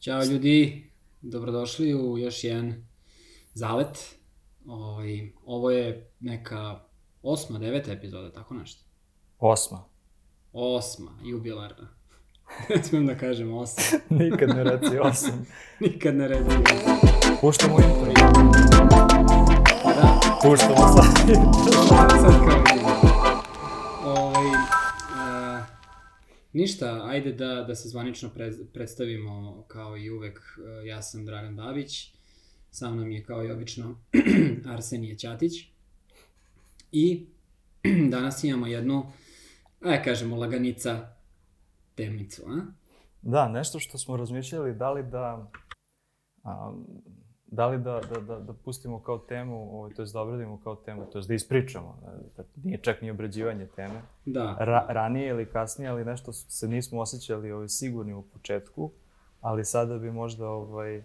Ćao ljudi, dobrodošli u još jedan zalet. Ovaj, ovo je neka osma, deveta epizoda, tako nešto. Osma. Osma, jubilarna. ne smijem da kažem osam. Nikad ne reci osam. Nikad ne reci osam. Puštamo intro. Da, Puštamo sad. sad kao idemo. Ovaj, ništa, ajde da, da se zvanično pre, predstavimo kao i uvek. Uh, ja sam Dragan Babić, sa mnom je kao i obično Arsenije Ćatić. I danas imamo jednu, ajde kažemo, laganica temicu, a? Da, nešto što smo razmišljali, da li da... A, da li da, da, da, da pustimo kao temu, ovaj, to je da obradimo kao temu, to je da ispričamo, da, nije čak ni obrađivanje teme, Da. Ra, ranije ili kasnije, ali nešto se nismo osjećali ovaj, sigurni u početku, ali sada bi možda ovaj,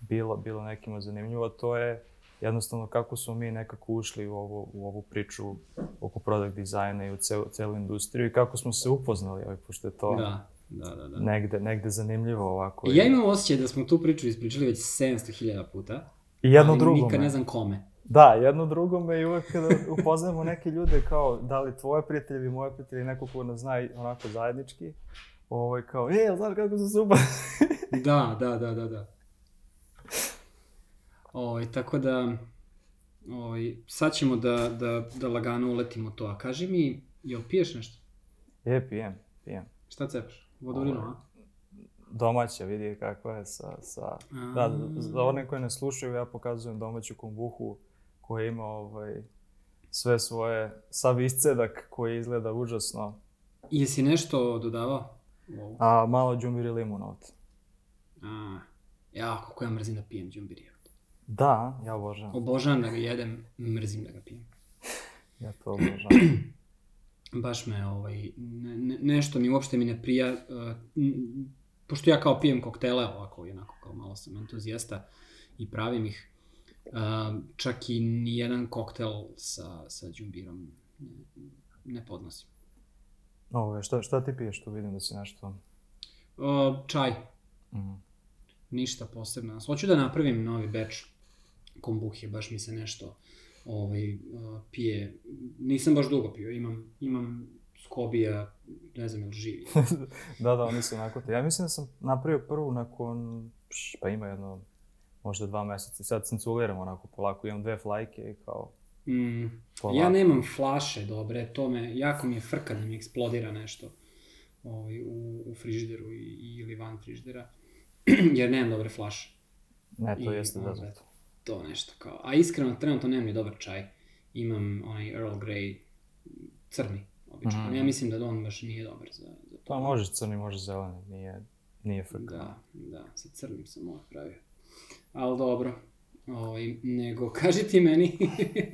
bilo, bilo nekima zanimljivo, to je jednostavno kako smo mi nekako ušli u, ovo, u ovu priču oko product dizajna i u celu, celu industriju i kako smo se upoznali, ovaj, pošto je to Da, da, da. da. negde, negde zanimljivo ovako. Ja imam osjećaj da smo tu priču ispričali već 700.000 puta. I jedno ali drugome. Nikad ne znam kome. Da, jedno drugome i uvek kada upoznajemo neke ljude kao da li tvoje prijatelje ili moje prijatelje, neko ko nas zna onako zajednički, ovaj kao, e, znaš kako su super. Da, da, da, da, da. Ovaj, tako da, ovaj, sad ćemo da, da, da lagano uletimo to. A kaži mi, jel piješ nešto? je, pijem, pijem. Šta cepaš? Vodovinu, a? Domaća, vidi kako je sa... sa... Da, za one koje ne slušaju, ja pokazujem domaću kombuhu koja ima ovaj, sve svoje, sav iscedak koji izgleda užasno. Jesi nešto dodavao? Wow. A malo džumbir i limun ovde. A, ja, kako ja mrzim da pijem džumbirija. Da, ja obožavam. Obožavam da ga jedem, mrzim da ga pijem. Ja to obožavam. baš me ovaj, ne, ne, nešto mi uopšte mi ne prija, uh, m, pošto ja kao pijem koktele ovako, onako kao malo sam entuzijasta i pravim ih, uh, čak i nijedan koktel sa, sa džumbirom ne, ne podnosim. Ovo, šta, šta ti piješ tu? Vidim da si nešto... Uh, čaj, Mm. ništa posebno. Hoću da napravim novi beč kombuhe, baš mi se nešto ovaj, pije. Nisam baš dugo pio, imam, imam skobija, ne znam je li živi. da, da, oni su onako te. Ja mislim da sam napravio prvu nakon, pš, pa ima jedno, možda dva meseca. Sad cinculiram onako polako, imam dve flajke i kao Mm, polako. ja nemam flaše dobre, to me, jako mi je frka da mi eksplodira nešto ovaj, u, u frižideru i, ili van frižidera, jer nemam dobre flaše. Ne, to I jeste da zato. To nešto kao, a iskreno, trenutno nemam ni dobar čaj. Imam onaj Earl Grey crni, obično. Mhm. Ja mislim da on baš nije dobar za, za to. Pa možeš crni, možeš zeleni, nije, nije frka. Da, da, sa crnim sam ovo pravio. Ali dobro, ovaj, nego kaži ti meni,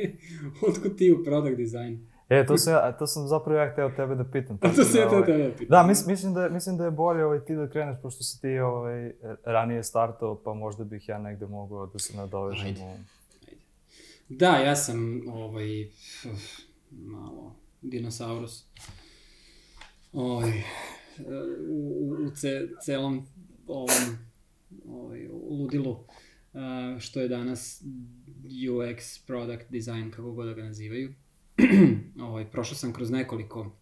otkud ti u product design? E, to sam, ja, to sam zapravo ja hteo tebe da pitam. A to ja da, te ovaj, tebe pitam. Da, mis, mislim, da, mislim da je bolje ovaj, ti da kreneš, pošto si ti ovaj, ranije startao, pa možda bih ja negde mogao da se nadovežem. Ajde. u- Da, ja sam ovaj, uf, malo dinosaurus. Ovaj, u, u, u ce, celom ovom ovaj, ludilu uh, što je danas UX, product design, kako god da ga nazivaju. ovaj, prošao sam kroz nekoliko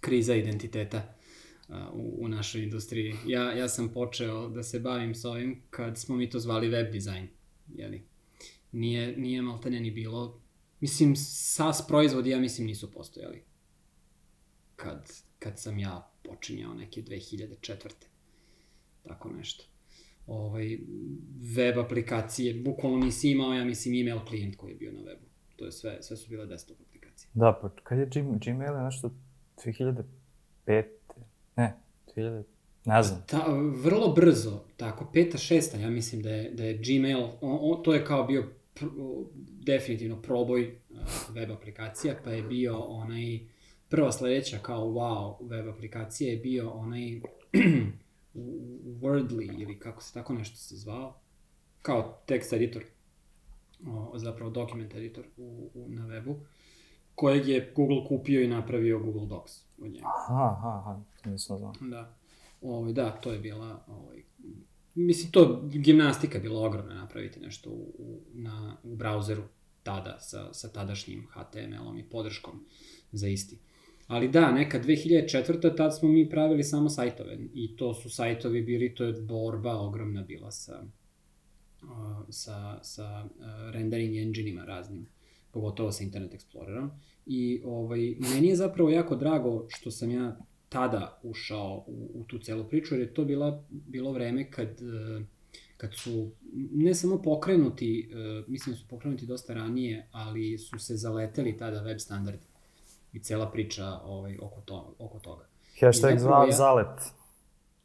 kriza identiteta u, u našoj industriji. Ja, ja sam počeo da se bavim s ovim kad smo mi to zvali web design, jeli? nije, nije maltene ni bilo. Mislim, SaaS proizvodi, ja mislim, nisu postojali. Kad, kad sam ja počinjao neke 2004. Tako nešto. Ovaj, web aplikacije, bukvalno nisi imao, ja mislim, email klijent koji je bio na webu. To je sve, sve su bile desktop aplikacije. Da, pa kad je Gmail, Gmail je nešto 2005. Ne, 2000, ne znam. Ta, vrlo brzo, tako, peta, šesta, ja mislim da je, da je Gmail, on, on, to je kao bio pr, definitivno proboj uh, web aplikacija, pa je bio onaj, prva sledeća kao wow web aplikacija je bio onaj Wordly ili kako se tako nešto se zvao, kao text editor, o, zapravo document editor u, u, na webu, kojeg je Google kupio i napravio Google Docs od njega. Aha, aha, aha, to nisam znao. Da. Ovaj, da, to je bila ovaj, mislim, to gimnastika bila ogromna napraviti nešto u, u, na, u brauzeru tada sa, sa tadašnjim HTML-om i podrškom za isti. Ali da, neka 2004. tad smo mi pravili samo sajtove i to su sajtovi bili, to je borba ogromna bila sa, sa, sa rendering engine-ima raznim, pogotovo sa Internet Explorerom. I ovaj, meni je zapravo jako drago što sam ja tada ušao u, u tu celu priču, jer je to bila, bilo vreme kad, uh, kad su ne samo pokrenuti, mislim da su pokrenuti dosta ranije, ali su se zaleteli tada web standardi i cela priča ovaj, oko, to, oko toga. Hashtag za, ja, zalet.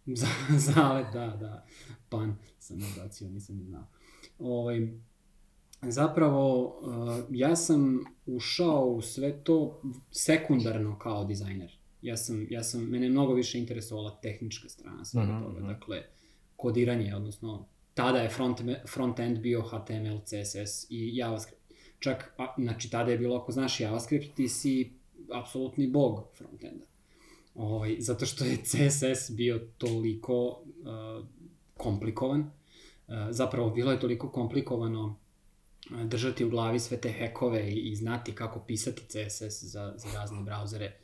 Za, zalet, da, da. Pan sam nabacio, nisam ni znao. Ovaj, zapravo, uh, ja sam ušao u sve to sekundarno kao dizajner. Ja sam, ja sam, mene je mnogo više interesovala tehnička strana svega mm -hmm. toga. Mhm. Dakle, kodiranje, odnosno, tada je front, front-end bio HTML, CSS i JavaScript. Čak, a, znači, tada je bilo, ako znaš JavaScript, ti si apsolutni bog frontenda. Ovaj, zato što je CSS bio toliko uh, komplikovan, zapravo bilo je toliko komplikovano uh, držati u glavi sve te hekove i, i znati kako pisati CSS za, za razne brauzere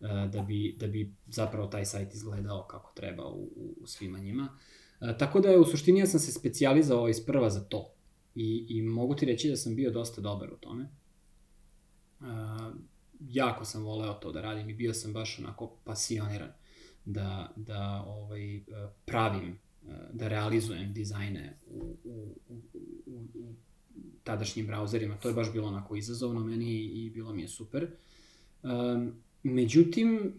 uh, da, bi, da bi zapravo taj sajt izgledao kako treba u, u, svima njima. Tako da je u suštini ja sam se specijalizao isprva za to i, i mogu ti reći da sam bio dosta dobar u tome. Jako sam voleo to da radim i bio sam baš onako pasioniran da, da ovaj, pravim, da realizujem dizajne u, u, u, u, u tadašnjim brauzerima. To je baš bilo onako izazovno meni i bilo mi je super. Um, međutim,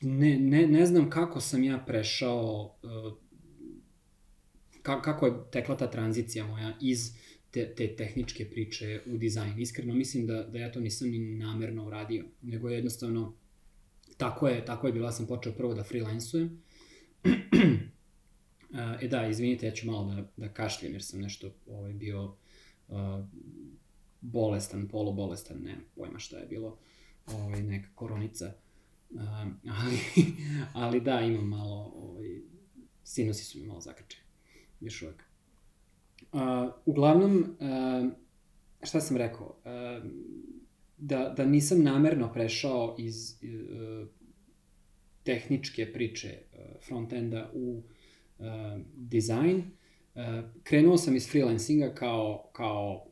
ne, ne, ne znam kako sam ja prešao, uh, kako je tekla ta tranzicija moja iz te, te tehničke priče u dizajn. Iskreno mislim da, da ja to nisam ni namerno uradio, nego je jednostavno tako je, tako je bila, sam počeo prvo da freelansujem. e da, izvinite, ja ću malo da, da kašljem jer sam nešto ovaj, bio uh, bolestan, polubolestan, ne pojma šta je bilo, ovaj, neka koronica. Uh, ali, ali da, imam malo, ovaj, sinusi su mi malo zakrčeni, još uvek. Uh, uglavnom, uh, šta sam rekao, uh, da, da nisam namerno prešao iz uh, tehničke priče uh, frontenda u uh, dizajn. Uh, krenuo sam iz freelancinga kao, kao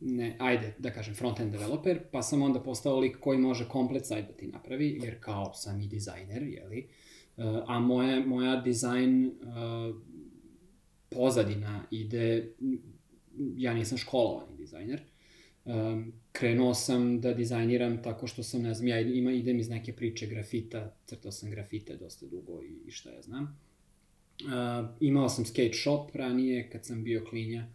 ne, ajde, da kažem, front-end developer, pa sam onda postao lik koji može komplet sajt da ti napravi, jer kao sam i dizajner, jeli, uh, a moje, moja dizajn uh, pozadina ide, ja nisam školovani dizajner, um, krenuo sam da dizajniram tako što sam, ne znam, ja ima, idem iz neke priče grafita, crtao sam grafite dosta dugo i, i šta ja znam. Uh, imao sam skate shop ranije kad sam bio klinja,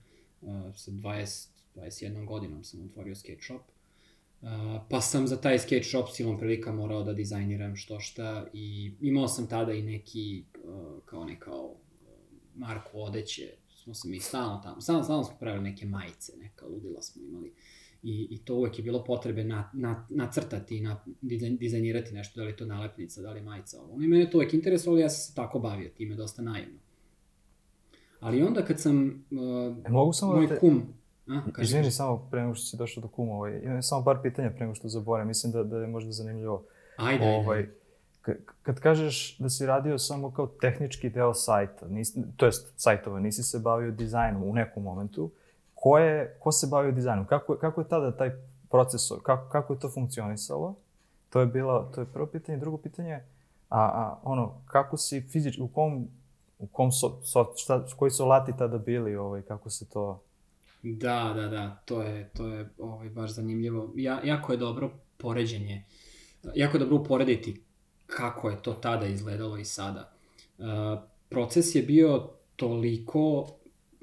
uh, sa 20, 21 godinom sam otvorio skate shop. Uh, pa sam za taj skate shop silom prilika morao da dizajniram što šta i imao sam tada i neki, uh, kao nekao marku odeće, smo se mi stalno tamo, stalno, stalno smo pravili neke majice, neka ludila smo imali. I, i to uvek je bilo potrebe na, na, nacrtati, na, dizajnirati nešto, da li to nalepnica, da li majica, ovo. I mene to uvek interesovalo, ja sam se tako bavio, time dosta naivno. Ali onda kad sam, uh, e, mogu samo moj da te... kum, A, Izvini, samo pre nego što si došao do kuma, ovaj, imam samo par pitanja pre nego što zaboravim, mislim da, da je možda zanimljivo. Ajde, ovaj, ajde kad kažeš da si radio samo kao tehnički deo sajta, nis, to jest sajtova, nisi se bavio dizajnom u nekom momentu, ko, je, ko se bavio dizajnom? Kako, kako je tada taj procesor, kako, kako je to funkcionisalo? To je bilo, to je prvo pitanje. Drugo pitanje, a, a ono, kako si fizički, u kom, u kom so, so, šta, koji su lati tada bili, ovaj, kako se to... Da, da, da, to je, to je ovaj, baš zanimljivo. Ja, jako je dobro poređenje, jako je dobro uporediti kako je to tada izgledalo i sada. Uh, proces je bio toliko,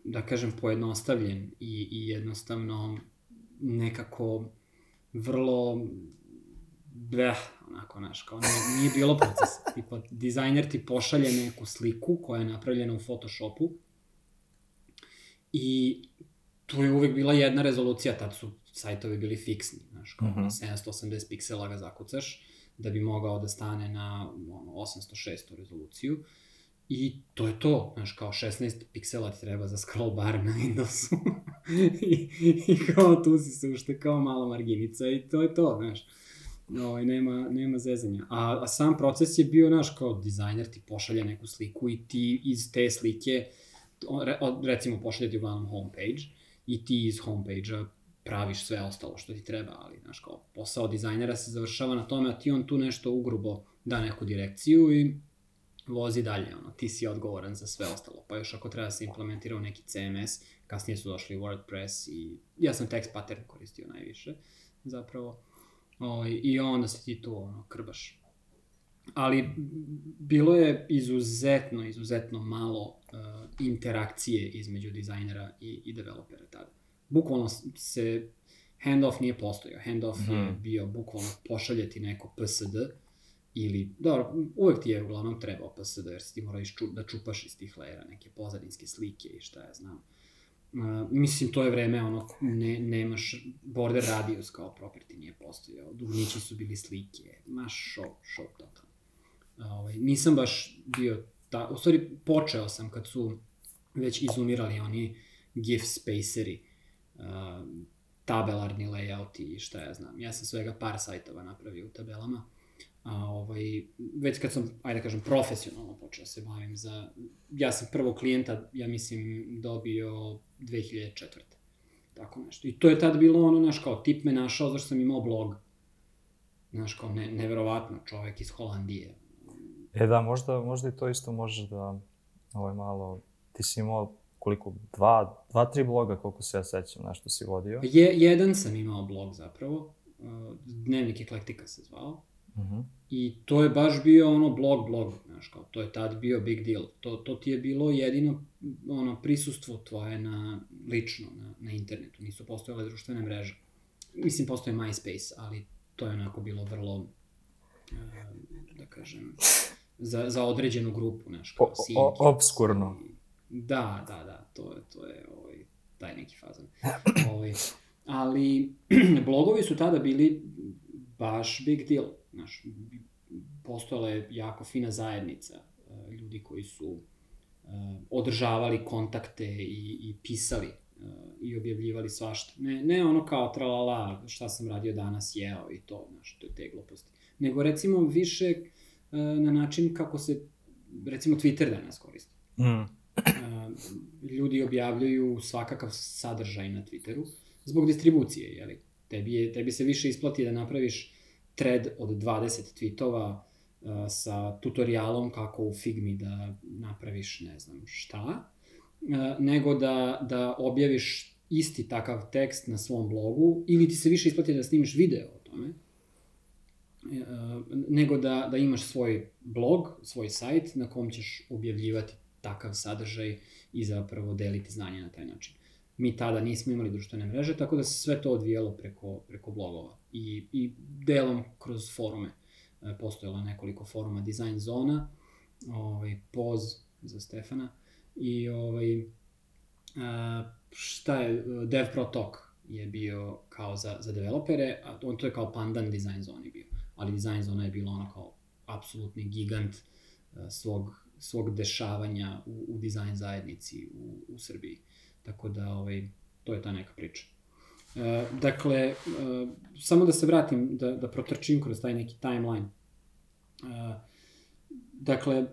da kažem, pojednostavljen i, i jednostavno nekako vrlo bleh, onako, znaš, kao nije, nije bilo proces. Tipa, dizajner ti pošalje neku sliku koja je napravljena u Photoshopu i tu je uvek bila jedna rezolucija, tad su sajtovi bili fiksni, znaš, kao mm -hmm. 780 piksela ga zakucaš da bi mogao da stane na ono, 800-600 rezoluciju. I to je to, znaš, kao 16 piksela ti treba za scroll bar na Windowsu. I, I kao tu si se ušte kao mala marginica i to je to, znaš. Ovaj, nema, nema zezanja. A, a sam proces je bio, znaš, kao dizajner ti pošalje neku sliku i ti iz te slike, re, recimo pošalje ti uglavnom homepage, i ti iz homepage-a praviš sve ostalo što ti treba, ali, znaš, kao posao dizajnera se završava na tome, a ti on tu nešto ugrubo da neku direkciju i vozi dalje, ono, ti si odgovoran za sve ostalo. Pa još ako treba da se implementira u neki CMS, kasnije su došli WordPress i ja sam text pattern koristio najviše, zapravo. O, ovaj, I onda se ti tu, ono, krbaš. Ali bilo je izuzetno, izuzetno malo uh, interakcije između dizajnera i, i developera tada. Bukvalno se handoff nije postojao. Handoff mm -hmm. je mhm. bio bukvalno pošaljeti neko PSD, ili, dobro, uvek ti je uglavnom trebao PSD, jer si ti mora išču, da čupaš iz tih lejera neke pozadinske slike i šta ja znam. Uh, mislim, to je vreme, ono, ne, nemaš border radius kao property nije postojao, dugnići su bili slike, maš show, show totalno. Uh, ovaj, nisam baš bio, ta, u stvari počeo sam kad su već izumirali oni GIF spaceri, uh, tabelarni layouti i šta ja znam. Ja sam svega par sajtova napravio u tabelama A, ovaj, već kad sam, ajde da kažem, profesionalno počeo da se bavim za... Ja sam prvog klijenta, ja mislim, dobio 2004. Tako nešto. I to je tad bilo ono, znaš, kao, tip me našao zašto sam imao blog. Znaš, kao, ne, neverovatno, čovek iz Holandije. E da, možda, možda i to isto možeš da, ovaj, malo, ti si imao koliko, dva, dva, tri bloga, koliko se ja sećam, nešto si vodio? Je, jedan sam imao blog zapravo, Dnevnik eklektika se zvao, Uh -huh. I to je baš bio ono blog blog, znaš, kao, to je tad bio big deal. To, to ti je bilo jedino ono, prisustvo tvoje na, lično na, na internetu. Nisu postojale društvene mreže. Mislim, postoje MySpace, ali to je onako bilo vrlo, e, da kažem, za, za određenu grupu, znaš, kao sinki. Obskurno. Da, da, da, to je, to je ovaj, taj neki fazan. ovaj, ali blogovi su tada bili baš big deal Znaš, postojala je jako fina zajednica uh, ljudi koji su uh, održavali kontakte i, i pisali uh, i objavljivali svašta. Ne, ne ono kao tralala šta sam radio danas, jeo i to, znaš, to je te gluposti. Nego recimo više na način kako se recimo Twitter danas koristi. Mm. Ljudi objavljuju svakakav sadržaj na Twitteru zbog distribucije, jeli? Tebi, je, tebi se više isplati da napraviš thread od 20 tweetova uh, sa tutorijalom kako u Figmi da napraviš ne znam šta, uh, nego da, da objaviš isti takav tekst na svom blogu ili ti se više isplati da snimiš video o tome, uh, nego da, da imaš svoj blog, svoj sajt na kom ćeš objavljivati takav sadržaj i zapravo deliti znanje na taj način. Mi tada nismo imali društvene mreže, tako da se sve to odvijelo preko, preko blogova i, i delom kroz forume. E, postojalo nekoliko foruma Design Zona, ovaj, Poz za Stefana i ovaj, a, šta je, DevPro Talk je bio kao za, za developere, a on to je kao pandan Design Zoni bio, ali Design Zona je bilo ono kao apsolutni gigant a, svog, svog dešavanja u, u dizajn zajednici u, u Srbiji. Tako da, ovaj, to je ta neka priča. E, dakle, e, samo da se vratim, da, da protrčim kroz taj neki timeline. E, dakle,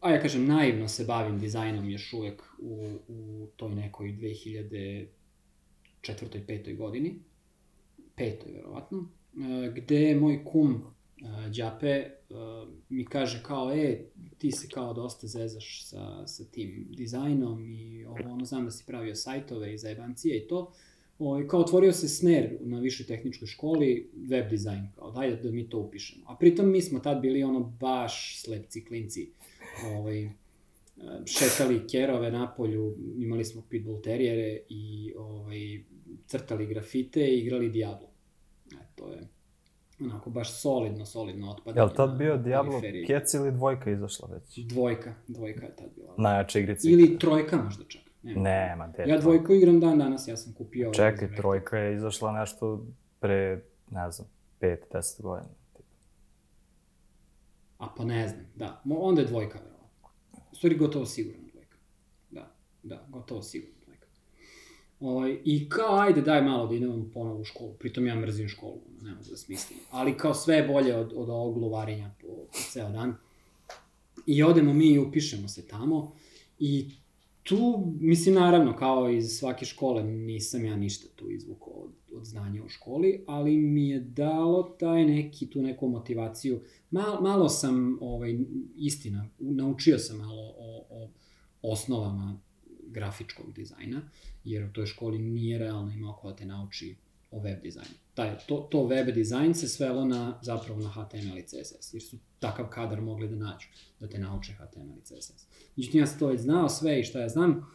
a ja kažem, naivno se bavim dizajnom još uvek u, u toj nekoj 2004. petoj godini, petoj verovatno, gde moj kum uh, Đape uh, mi kaže kao, e, ti se kao dosta zezaš sa, sa tim dizajnom i ovo, ono, znam da si pravio sajtove i zajebancije i to, O, ovaj, kao otvorio se smer na višoj tehničkoj školi, web dizajn, kao daj da mi to upišemo. A pritom mi smo tad bili ono baš slepci klinci. Ovaj, šetali kerove na polju, imali smo pitbull terijere i ovaj, crtali grafite i igrali Diablo. E, to je onako baš solidno, solidno otpadanje. Jel tad bio Diablo kec ili dvojka izašla već? Dvojka, dvojka je tad bila. Najjača igrica. Ili trojka možda čak. Nema. Nema, de, Ja dvojku igram dan danas, ja sam kupio... Čekaj, ovaj trojka je izašla nešto pre, ne znam, 5-10 godina. A pa ne znam, da. Onda je dvojka, verovatno. u stvari gotovo sigurno dvojka. Da, da, gotovo sigurno dvojka. Ovaj, I kao, ajde, daj malo da idemo ponovo u školu. Pritom ja mrzim školu, ne mogu da smislim. Ali kao sve je bolje od, od ovog gluvarenja po, po ceo dan. I odemo mi i upišemo se tamo. I tu, mislim, naravno, kao iz svake škole, nisam ja ništa tu izvukao od, od znanja u školi, ali mi je dalo taj neki, tu neku motivaciju. Mal, malo sam, ovaj, istina, naučio sam malo o, o osnovama grafičkog dizajna, jer u toj školi nije realno imao ko da te nauči o web dizajnu. Taj, to, to web dizajn se svelo na, zapravo na HTML i CSS, jer su takav kadar mogli da nađu, da te nauče HTML i CSS. Međutim, ja sam to već znao sve i šta ja znam,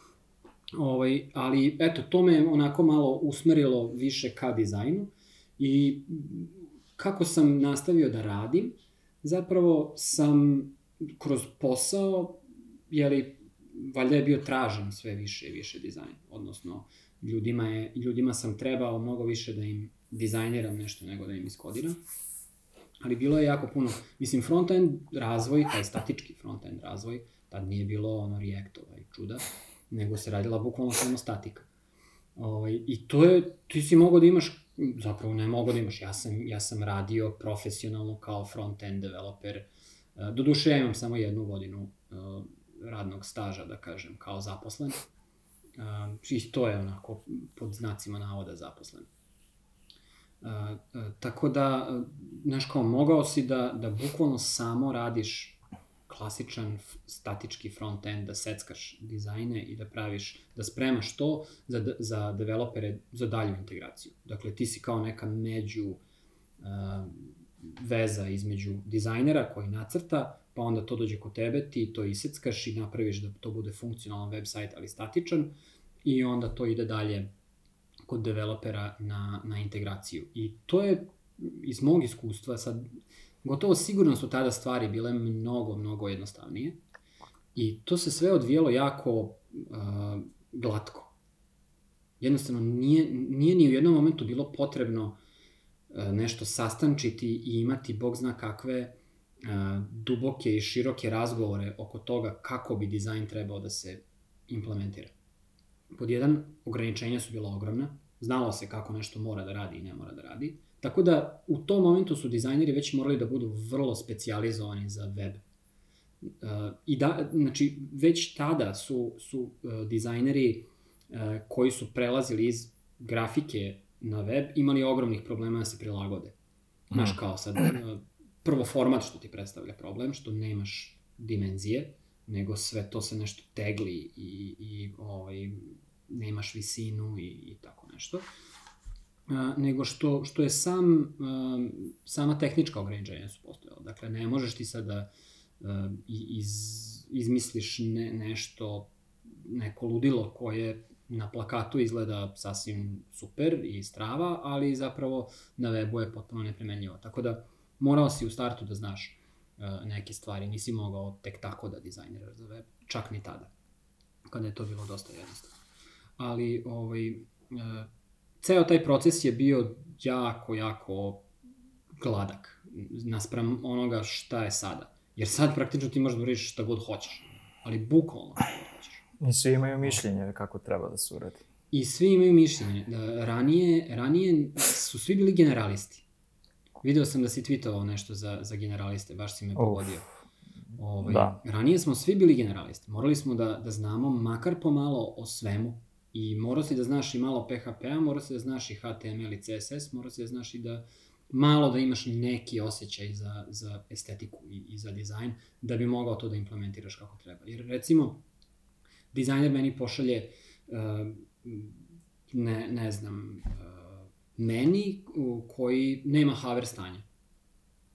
ovaj, ali eto, to me onako malo usmerilo više ka dizajnu i kako sam nastavio da radim, zapravo sam kroz posao, jeli, valjda je bio tražen sve više i više dizajn, odnosno ljudima, je, ljudima sam trebao mnogo više da im dizajniram nešto nego da im iskodiram. Ali bilo je jako puno, mislim, front-end razvoj, taj statički front-end razvoj, tad nije bilo ono Reactova i čuda, nego se radila bukvalno samo statika. Ovaj, I to je, ti si mogao da imaš, zapravo ne mogao da imaš, ja sam, ja sam radio profesionalno kao front-end developer, doduše ja imam samo jednu godinu radnog staža, da kažem, kao zaposlen, Uh, I to je onako pod znacima navoda zaposlen. Uh, uh, tako da, znaš kao, mogao si da, da bukvalno samo radiš klasičan statički front-end, da seckaš dizajne i da praviš, da spremaš to za, za developere za dalju integraciju. Dakle, ti si kao neka među uh, veza između dizajnera koji nacrta pa onda to dođe kod tebe, ti to iseckaš i napraviš da to bude funkcionalan website, ali statičan, i onda to ide dalje kod developera na, na integraciju. I to je iz mog iskustva, sad, gotovo sigurno su tada stvari bile mnogo, mnogo jednostavnije. I to se sve odvijelo jako uh, glatko. Jednostavno, nije, nije ni u jednom momentu bilo potrebno uh, nešto sastančiti i imati, bog zna kakve, duboke i široke razgovore oko toga kako bi dizajn trebao da se implementira. Pod jedan, ograničenja su bila ogromna, znalo se kako nešto mora da radi i ne mora da radi, tako da u tom momentu su dizajneri već morali da budu vrlo specijalizovani za web. I da, znači, već tada su, su uh, dizajneri uh, koji su prelazili iz grafike na web imali ogromnih problema da se prilagode. Znaš, kao sad, prvo format što ti predstavlja problem, što nemaš dimenzije, nego sve to se nešto tegli i, i ovaj, nemaš visinu i, i tako nešto. A, nego što, što je sam, a, sama tehnička ograničenja su postojala. Dakle, ne možeš ti sad da a, iz, izmisliš ne, nešto, neko ludilo koje na plakatu izgleda sasvim super i strava, ali zapravo na webu je potpuno neprimenjivo. Tako da, morao si u startu da znaš uh, neke stvari, nisi mogao tek tako da dizajniraš za web, čak ni tada, kada je to bilo dosta jednostavno. Ali, ovaj, uh, ceo taj proces je bio jako, jako gladak naspram onoga šta je sada. Jer sad praktično ti možeš da uriš šta god hoćeš, ali bukvalno šta god hoćeš. I svi imaju mišljenje kako treba da se uradi. I svi imaju mišljenje. Da, ranije, ranije su svi bili generalisti. Video sam da si tweetovao nešto za, za generaliste, baš si me pogodio. Ovaj, da. Ranije smo svi bili generalisti. Morali smo da, da znamo makar pomalo o svemu. I morao si da znaš i malo PHP-a, morao si da znaš i HTML i CSS, morao si da znaš i da malo da imaš neki osjećaj za, za estetiku i, i za dizajn, da bi mogao to da implementiraš kako treba. Jer recimo, dizajner meni pošalje, uh, ne, ne znam, uh, meni koji nema haver stanja.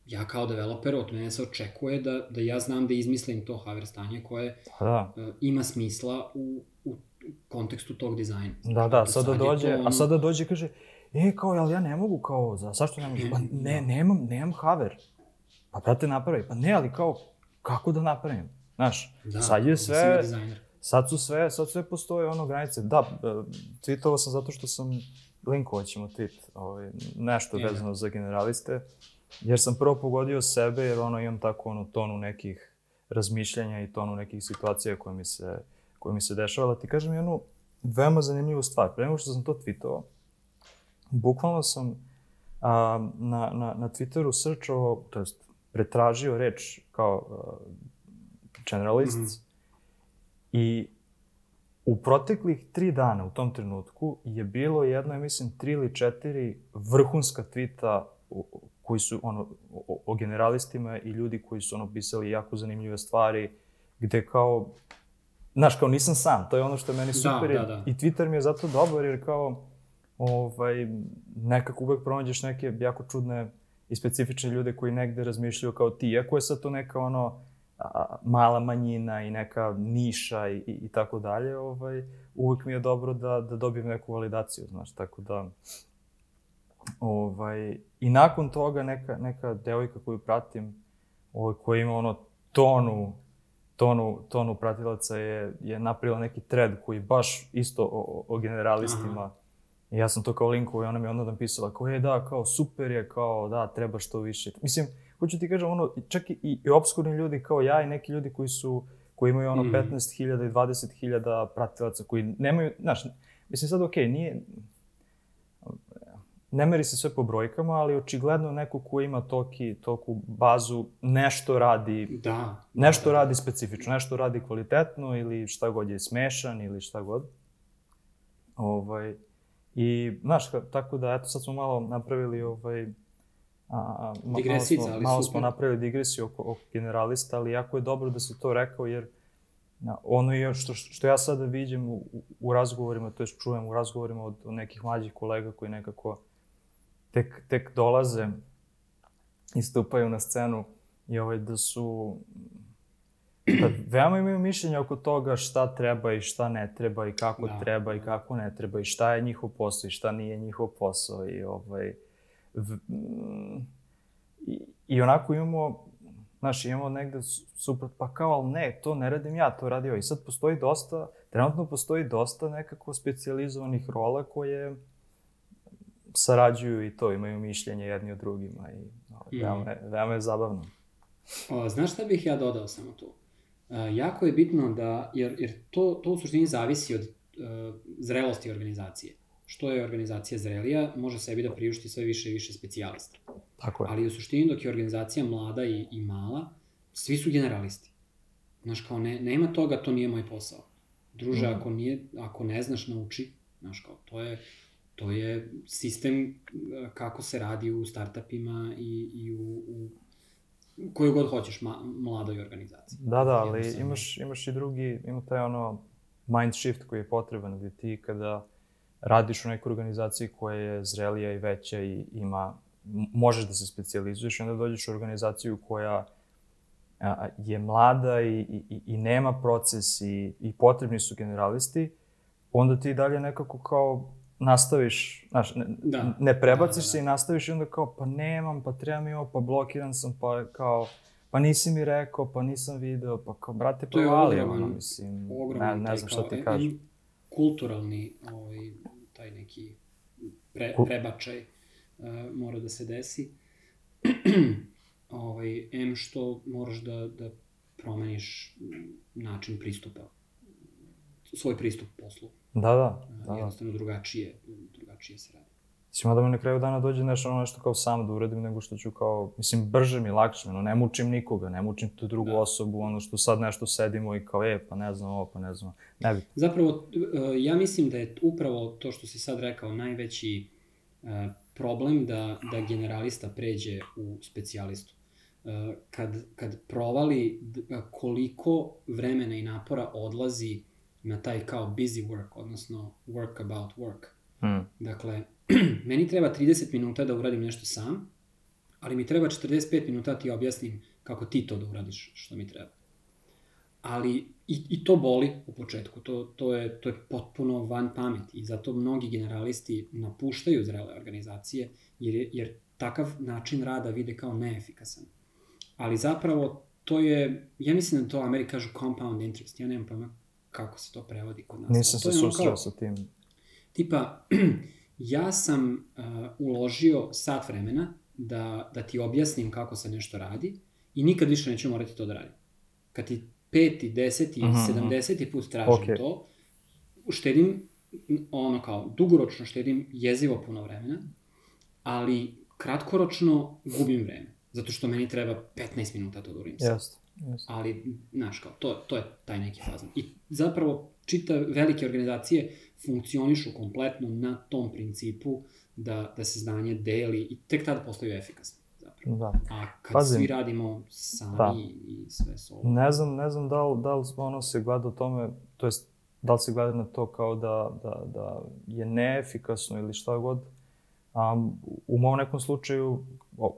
Ja kao developer od mene se očekuje da, da ja znam da izmislim to haver stanje koje da. uh, ima smisla u, u kontekstu tog dizajna. Da, da, sada sad dođe, to... a sada dođe i kaže, e, kao, ali ja ne mogu, kao, za, zašto ne mogu? Pa ne, nemam, nemam haver. Pa brate, napravi. Pa ne, ali kao, kako da napravim? Znaš, da, sad je sve, sad su sve, sad sve postoje ono granice. Da, e, tweetovao sam zato što sam linkovat ćemo tweet, ovaj, nešto vezano za generaliste, jer sam prvo pogodio sebe, jer ono imam tako ono tonu nekih razmišljanja i tonu nekih situacija koje mi se, koje mi se dešavala. Ti kažem jednu veoma zanimljivu stvar. Pre nego što sam to tweetovao, bukvalno sam a, na, na, na Twitteru srčao, to jest pretražio reč kao uh, generalists mm -hmm. i u proteklih tri dana u tom trenutku je bilo jedno, ja mislim, tri ili četiri vrhunska tvita koji su ono, o, o generalistima i ljudi koji su ono pisali jako zanimljive stvari, gde kao, znaš, kao nisam sam, to je ono što je meni da, super. Da, da, da. I Twitter mi je zato dobar jer kao, ovaj, nekako uvek pronađeš neke jako čudne i specifične ljude koji negde razmišljaju kao ti, iako je sad to neka ono, a, mala manjina i neka niša i, i, tako dalje, ovaj, uvek mi je dobro da, da dobijem neku validaciju, znaš, tako da... Ovaj, I nakon toga neka, neka devojka koju pratim, ovaj, koja ima ono tonu, tonu, tonu pratilaca je, je napravila neki thread koji baš isto o, o generalistima Aha. I ja sam to kao linkovo i ona mi onda napisala kao, je da, kao super je, kao da, treba što više. Mislim, hoću ti kažem, ono, čak i, i obskurni ljudi kao ja i neki ljudi koji su, koji imaju ono mm. 15.000 i 20.000 pratilaca, koji nemaju, znaš, mislim sad okej, okay, nije, ne meri se sve po brojkama, ali očigledno neko ko ima toki, toku bazu nešto radi, da, nešto da, da. radi specifično, nešto radi kvalitetno ili šta god je smešan ili šta god. Ovaj, I, znaš, tako da, eto, sad smo malo napravili ovaj, A, Digresica, malo smo, malo smo napravili digresiju oko, oko generalista, ali jako je dobro da se to rekao, jer na, ono je što, što ja sada vidim u, u razgovorima, to je čujem u razgovorima od, od nekih mlađih kolega koji nekako tek, tek dolaze i stupaju na scenu i ovaj, da su da veoma imaju mišljenja oko toga šta treba i šta ne treba i kako da. treba i kako ne treba i šta je njihov posao i šta nije njihov posao i ovaj i, i onako imamo znaš, imamo negde suprot, pa kao, ali ne, to ne radim ja, to radi ovaj. I sad postoji dosta, trenutno postoji dosta nekako specializovanih rola koje sarađuju i to, imaju mišljenje jedni od drugima i mm. veoma, je, veoma je zabavno. O, znaš šta bih ja dodao samo tu? Uh, jako je bitno da, jer, jer to, to u suštini zavisi od uh, zrelosti organizacije. Što je organizacija zrelija, može sebi da priušti sve više i više specijalista. Tako je. Ali u suštini dok je organizacija mlada i, i mala, svi su generalisti. Znaš, kao ne, nema toga, to nije moj posao. Druže, mm. ako, nije, ako ne znaš, nauči. Znaš, kao, to je, to je sistem kako se radi u startupima i, i u, u koju god hoćeš ma, mladoj organizaciji. Da, da, ali imaš, imaš i drugi, ima taj ono mind shift koji je potreban gde ti kada radiš u nekoj organizaciji koja je zrelija i veća i ima, možeš da se specializuješ i onda dođeš u organizaciju koja a, je mlada i, i, i nema proces i, i potrebni su generalisti, onda ti dalje nekako kao nastaviš, znaš, ne, da. ne prebaciš da, da, da. se i nastaviš i onda kao, pa nemam, pa treba mi ovo, pa blokiran sam, pa kao, pa nisi mi rekao, pa nisam video, pa kao, brate, pa vali, ono, mislim, ne, ne znam šta ti kažem. Kulturalni, ovaj, taj neki pre, prebačaj uh, mora da se desi. ovaj, M što moraš da, da promeniš način pristupa, svoj pristup poslu. Da, da. da, da. Jednostavno drugačije, drugačije se radi. Mislim, da mi na kraju dana dođe nešto, ono nešto kao sam da uradim, nego što ću kao, mislim, brže mi, lakše, ono, ne mučim nikoga, ne mučim tu drugu da. osobu, ono što sad nešto sedimo i kao, e, pa ne znam ovo, pa ne znam, ne bi. Zapravo, e, ja mislim da je upravo to što si sad rekao najveći e, problem da, da generalista pređe u specijalistu. E, kad, kad provali koliko vremena i napora odlazi na taj kao busy work, odnosno work about work. Hmm. Dakle, meni treba 30 minuta da uradim nešto sam, ali mi treba 45 minuta da ti objasnim kako ti to da uradiš što mi treba. Ali i, i to boli u početku, to, to, je, to je potpuno van pameti i zato mnogi generalisti napuštaju zrele organizacije jer, jer takav način rada vide kao neefikasan. Ali zapravo to je, ja mislim da to Amerika kažu compound interest, ja nemam pojma kako se to prevodi kod nas. Nisam se susreo sa tim. Tipa, ja sam uh, uložio sat vremena da, da ti objasnim kako se nešto radi i nikad više neću morati to da radim. kad ti peti, deseti, Mhm, mhm. sedamdeseti put tražim Okej. to, štedim, ono kao, dugoročno štedim jezivo puno vremena, ali kratkoročno gubim vreme. Zato što meni treba 15 minuta to da uradim sad. Jeste. Jeste. Ali, znaš, kao, to, to je taj neki fazan. I zapravo, čita velike organizacije funkcionišu kompletno na tom principu da, da se znanje deli i tek tada postaju efikasni. Zapravo. Da. A kad Pazim. svi radimo sami Da. i sve solo. Ne znam, ne znam da li, da li ono se gleda o tome, to jest da li se gleda na to kao da, da, da je neefikasno ili šta god. Um, u mom nekom slučaju,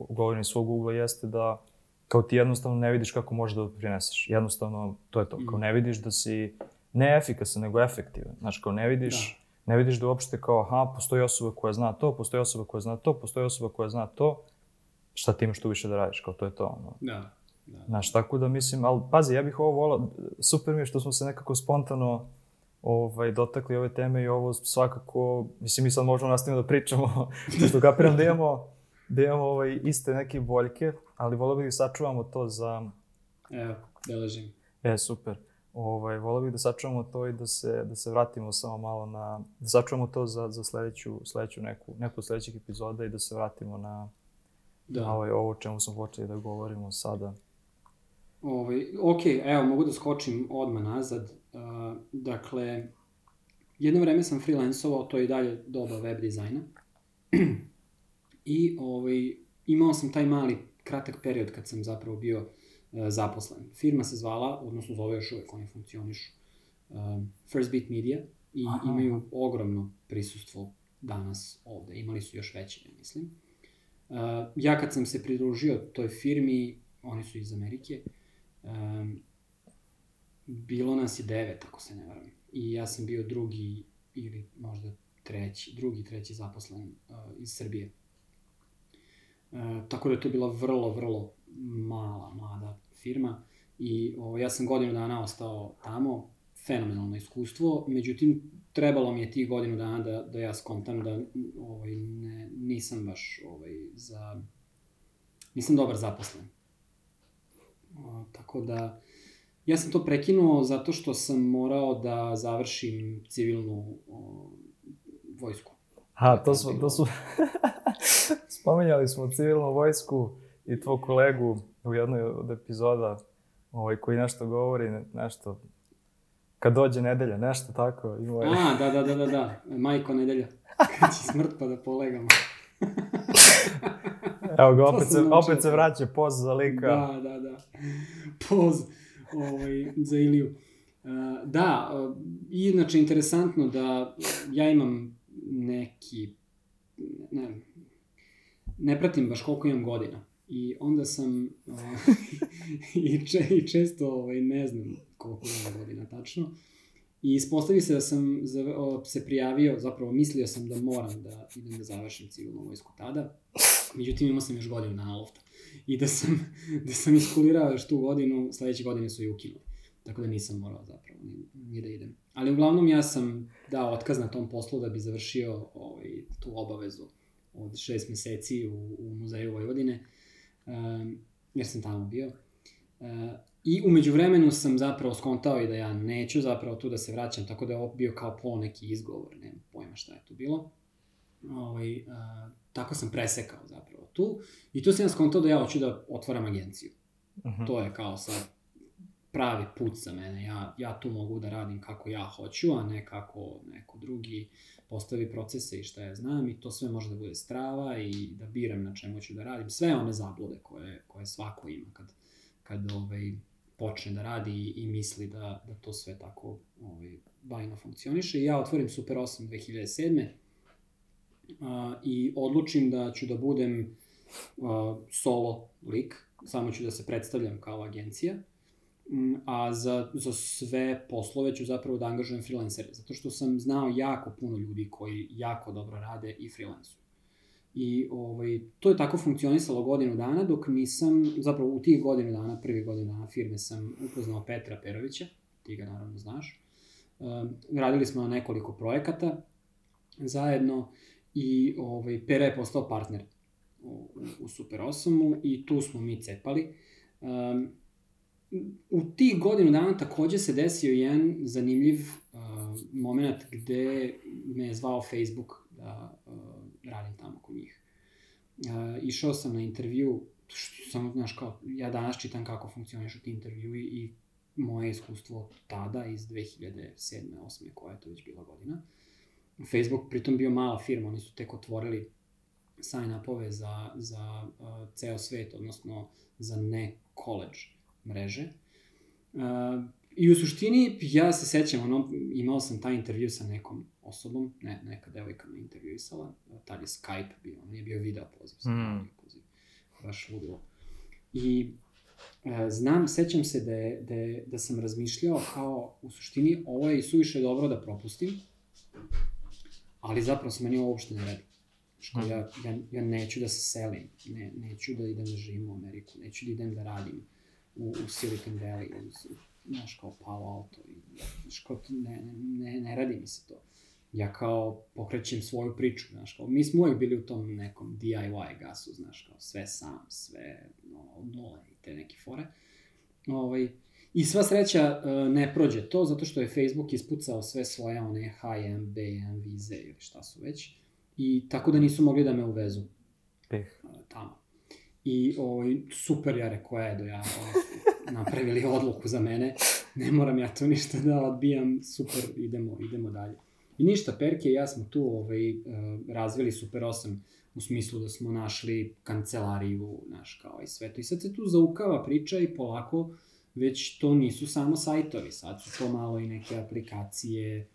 govorim iz svog ugla, jeste da kao ti jednostavno ne vidiš kako možeš da doprineseš. Jednostavno, to je to. Kao Mhm. ne vidiš da si ne efikasan, nego efektivan. Znaš, kao ne vidiš, ne vidiš da uopšte kao, aha, postoji osoba koja zna to, postoji osoba koja zna to, postoji osoba koja zna to, šta ti imaš tu više da radiš, kao to je to. Ono. Da, da. Znaš, tako da mislim, ali pazi, ja bih ovo volao, super mi je što smo se nekako spontano ovaj, dotakli ove teme i ovo svakako, mislim, mi sad možemo nastaviti da pričamo, što kapiram da imamo, da imamo ovaj, iste neke boljke, ali volao bih da sačuvamo to za, Evo, beležim. e, super, ovaj, volao bih da sačuvamo to i da se, da se vratimo samo malo na, da sačuvamo to za, za sledeću, sledeću neku, neku od sledećih epizoda i da se vratimo na, Da. na ovaj, ovo čemu smo počeli da govorimo sada. Ovaj, ok, evo, mogu da skočim odmah nazad. Uh, dakle, jedno vreme sam freelancovao, to je i dalje doba web dizajna. I ovaj, imao sam taj mali kratak period kad sam zapravo bio zaposlen. Firma se zvala, odnosno zove još uvek, oni funkcionišu, um, First Beat Media i Aha. imaju ogromno prisustvo danas ovde. Imali su još veće, ja mislim. Uh, ja kad sam se pridružio toj firmi, oni su iz Amerike, bilo nas je devet, ako se ne varam. I ja sam bio drugi ili možda treći, drugi, treći zaposlen iz Srbije. Tako da je to bila vrlo, vrlo mala, mlada firma i o, ja sam godinu dana ostao tamo, fenomenalno iskustvo, međutim, trebalo mi je tih godinu dana da, da ja skontam da ovaj, ne, nisam baš ovaj, za... Nisam dobar zaposlen. O, tako da, ja sam to prekinuo zato što sam morao da završim civilnu o, vojsku. Ha, to smo, to smo... Spominjali smo civilnu vojsku i tvog kolegu u jednoj od epizoda ovaj, koji nešto govori, ne- nešto, kad dođe nedelja, nešto tako. Imao je... A, da, da, da, da, da, majko nedelja. Kad će smrt pa da polegamo. Evo ga, opet se, opet se vraća poz za lika. Da, da, da. Poz ovaj, za Iliju. Uh, da, uh, inače interesantno da ja imam neki, ne, ne pratim baš koliko imam godina. I onda sam, uh, i, če, i često ovaj, ne znam koliko imam godina tačno. I ispostavi se da sam za, o, se prijavio, zapravo mislio sam da moram da idem da završim civilnu vojsku tada. Međutim, imao sam još godinu na lofta. I da sam, da sam iskulirao još tu godinu, sledeće godine su i ukinuli. Tako da nisam morao zapravo ni, ni da idem. Ali uglavnom ja sam dao otkaz na tom poslu da bi završio ovaj, tu obavezu od šest meseci u, u Muzeju Vojvodine, jer sam tamo bio. Uh, I umeđu vremenu sam zapravo skontao i da ja neću zapravo tu da se vraćam, tako da je ovo bio kao pol neki izgovor, nemam pojma šta je tu bilo. Ovaj, uh, tako sam presekao zapravo tu. I tu sam ja skontao da ja hoću da otvaram agenciju. Mhm. To je kao sad pravi put za mene. Ja, ja tu mogu da radim kako ja hoću, a ne kako neko drugi postavi procese i šta ja znam i to sve može da bude strava i da biram na čemu ću da radim. Sve one zablude koje, koje svako ima kad, kad ovaj, počne da radi i, i misli da, da to sve tako ovaj, bajno funkcioniše. I ja otvorim Super 8 2007. A, I odlučim da ću da budem a, solo lik, samo ću da se predstavljam kao agencija, a za, za sve poslove ću zapravo da angažujem freelancere, zato što sam znao jako puno ljudi koji jako dobro rade i freelansuju. I ovaj, to je tako funkcionisalo godinu dana, dok nisam, zapravo u tih godinu dana, prvi godinu dana firme sam upoznao Petra Perovića, ti ga naravno znaš. Um, radili smo na nekoliko projekata zajedno i ovaj, Pera je postao partner u, u Super 8 i tu smo mi cepali. Um, u tih godinu dana takođe se desio jedan zanimljiv uh, moment gde me je zvao Facebook da uh, radim tamo kod njih. Uh, išao sam na intervju, što sam, znaš, kao, ja danas čitam kako funkcionišu ti intervjui i moje iskustvo tada iz 2007. 8. koja je to već bila godina. Facebook pritom bio mala firma, oni su tek otvorili sign-upove za, za uh, ceo svet, odnosno za ne college mreže. I u suštini, ja se sećam, ono, imao sam taj intervju sa nekom osobom, ne, neka devojka me intervjuisala, tad je Skype bio, nije bio video poziv, mm. poziv, baš ludilo. I e, znam, sećam se da, je, da, je, da sam razmišljao kao, u suštini, ovo je suviše dobro da propustim, ali zapravo se meni ovo uopšte ne redi. Što ja, ja, ja neću da se selim, ne, neću da idem da živim u Ameriku, neću da idem da radim u, u Silicon Valley, u, znaš, kao Palo Alto, i, znaš, kao, ne, ne, ne radi mi se to. Ja kao pokrećem svoju priču, znaš, kao, mi smo uvijek bili u tom nekom DIY gasu, znaš, kao sve sam, sve, no, od nule i te neke fore. Ovaj, I sva sreća uh, ne prođe to, zato što je Facebook ispucao sve svoje one HM, BM, vize ili šta su već. I tako da nisu mogli da me uvezu. Peh. Uh, tamo. I ovaj, super ja rekao, edo ja, ovaj, napravili odluku za mene, ne moram ja to ništa da odbijam, super, idemo, idemo dalje. I ništa, Perke i ja smo tu ovaj, uh, razvili Super 8 u smislu da smo našli kancelariju, naš, kao i sve to. I sad se tu zaukava priča i polako već to nisu samo sajtovi, sad su to malo i neke aplikacije,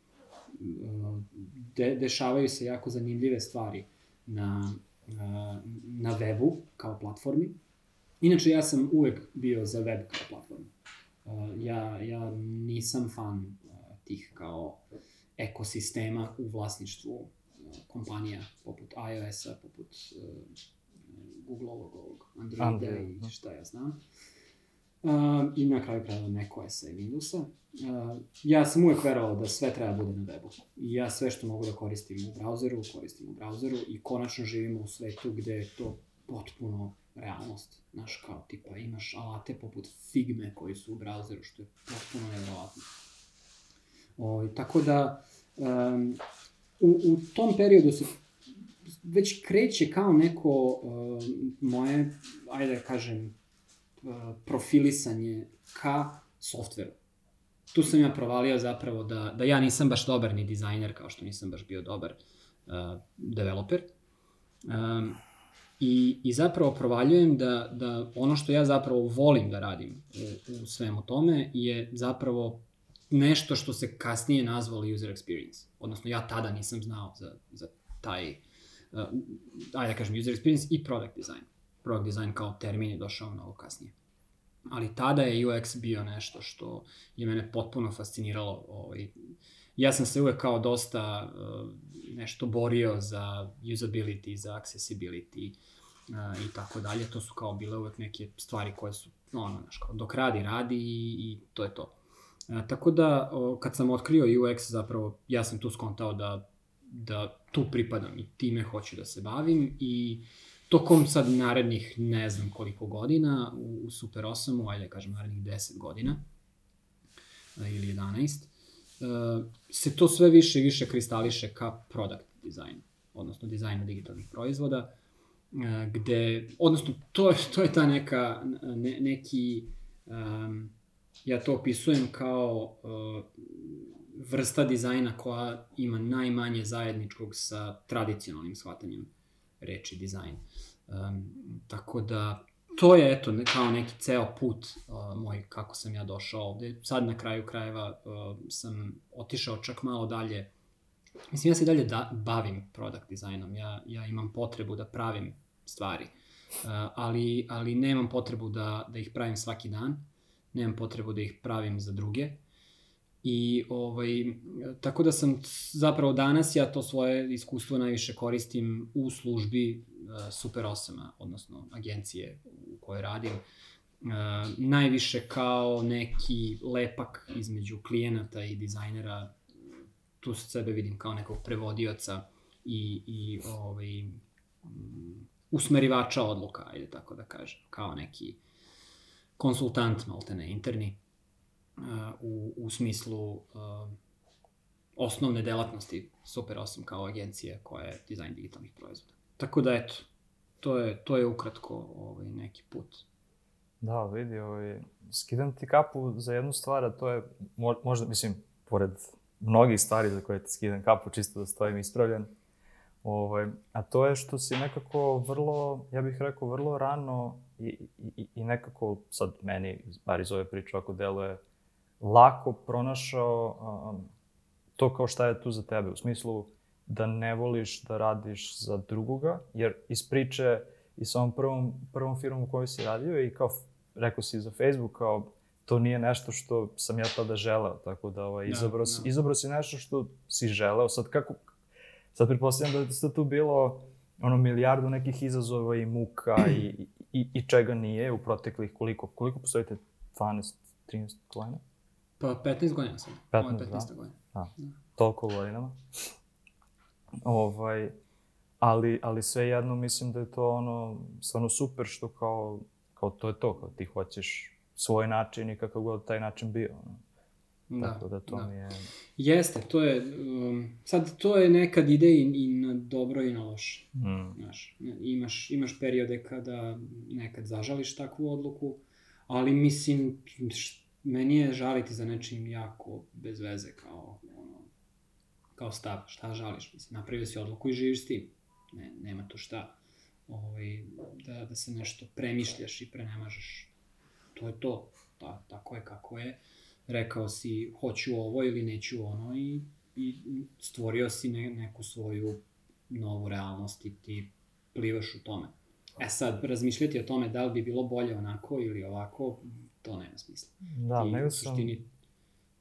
de, dešavaju se jako zanimljive stvari na, na webu kao platformi. Inače, ja sam uvek bio za web kao platformu. Ja, ja nisam fan tih kao ekosistema u vlasništvu kompanija poput iOS-a, poput Google-ovog ovog Androida Android. i da. šta ja znam. Uh, I na kraju krajeva macOS-a i Windowsa. Uh, ja sam uvek verovao da sve treba bude na webu. I ja sve što mogu da koristim u brauzeru, koristim u brauzeru i konačno živimo u svetu gde je to potpuno realnost. Znaš, kao tipa imaš alate poput Figme koji su u brauzeru, što je potpuno nevjerovatno. O, tako da, um, u, u tom periodu se već kreće kao neko uh, moje, ajde da kažem, profilisanje ka softveru. Tu sam ja provalio zapravo da, da ja nisam baš dobar ni dizajner, kao što nisam baš bio dobar uh, developer. Um, I, I zapravo provaljujem da, da ono što ja zapravo volim da radim u, u svemu tome je zapravo nešto što se kasnije nazvalo user experience. Odnosno, ja tada nisam znao za, za taj, uh, ajde da kažem, user experience i product design. Product design kao termin je došao mnogo kasnije. Ali tada je UX bio nešto što je mene potpuno fasciniralo. Ovaj, ja sam se uvek kao dosta uh, nešto borio za usability, za accessibility uh, i tako dalje. To su kao bile uvek neke stvari koje su, ono, znaš, kao dok radi, radi i, i to je to. E, tako da, o, kad sam otkrio UX, zapravo, ja sam tu skontao da, da tu pripadam i time hoću da se bavim i tokom sad narednih ne znam koliko godina u, u Super 8-u, ajde da kažem narednih 10 godina e, ili 11, e, se to sve više i više kristališe ka product design, odnosno dizajnu digitalnih proizvoda, e, gde, odnosno to je, to je ta neka, ne, neki um, ja to opisujem kao uh, vrsta dizajna koja ima najmanje zajedničkog sa tradicionalnim shvatanjem reči dizajn. Um, tako da, to je eto kao neki ceo put uh, moj kako sam ja došao ovde. Sad na kraju krajeva uh, sam otišao čak malo dalje. Mislim, ja se dalje da, bavim product dizajnom. Ja, ja imam potrebu da pravim stvari, uh, ali, ali nemam potrebu da, da ih pravim svaki dan nemam potrebu da ih pravim za druge. I ovaj, tako da sam zapravo danas ja to svoje iskustvo najviše koristim u službi uh, Super 8 odnosno agencije u kojoj radim. Uh, najviše kao neki lepak između klijenata i dizajnera. Tu se sebe vidim kao nekog prevodioca i, i ovaj, um, usmerivača odluka, ajde tako da kažem, kao neki konsultant, malte ne, interni, u, u smislu uh, osnovne delatnosti Super 8 kao agencije koja je dizajn digitalnih proizvoda. Tako da, eto, to je, to je ukratko ovaj, neki put. Da, vidi, ovaj, skidam ti kapu za jednu stvar, a to je, možda, mislim, pored mnogih stvari za koje ti skidam kapu, čisto da stojim ispravljen, ovaj, a to je što si nekako vrlo, ja bih rekao, vrlo rano i, i, i nekako, sad meni, bar iz ove priče, ako deluje, lako pronašao um, to kao šta je tu za tebe, u smislu da ne voliš da radiš za drugoga, jer iz priče i sa ovom prvom, prvom firmom u kojoj si radio i kao rekao si za Facebook, kao to nije nešto što sam ja tada želeo, tako da ovaj, da, izabrao, si. Da. izabrao si nešto što si želeo. Sad kako, sad pretpostavljam da je tu bilo ono milijardu nekih izazova i muka i, i, i čega nije u proteklih koliko, koliko postojite 12, 13 godina? Pa 15 godina sam. 15, 15 da. godina. Da. da. Toliko godinama. ovaj, ali, ali sve jedno mislim da je to ono, stvarno super što kao, kao to je to, kao ti hoćeš svoj način i kakav god taj način bio. Ono. Da, Tako da to da. mi je... Jeste, to je, um, sad to je nekad ide i, i na dobro i na loše. Mm. Znaš, imaš, imaš periode kada nekad zažališ takvu odluku, ali mislim, š, meni je žaliti za nečim jako bez veze, kao, ono, kao stav, šta žališ, mislim, napravio si odluku i živiš s tim, ne, nema tu šta, ovaj, da, da se nešto premišljaš i prenemažeš, to je to, da, tako je kako je, rekao si hoću ovo ili neću ono i, i stvorio si ne, neku svoju novu realnost i ti plivaš u tome. E sad, razmišljati o tome da li bi bilo bolje onako ili ovako, to nema smisla. Da, nego sam, suštini...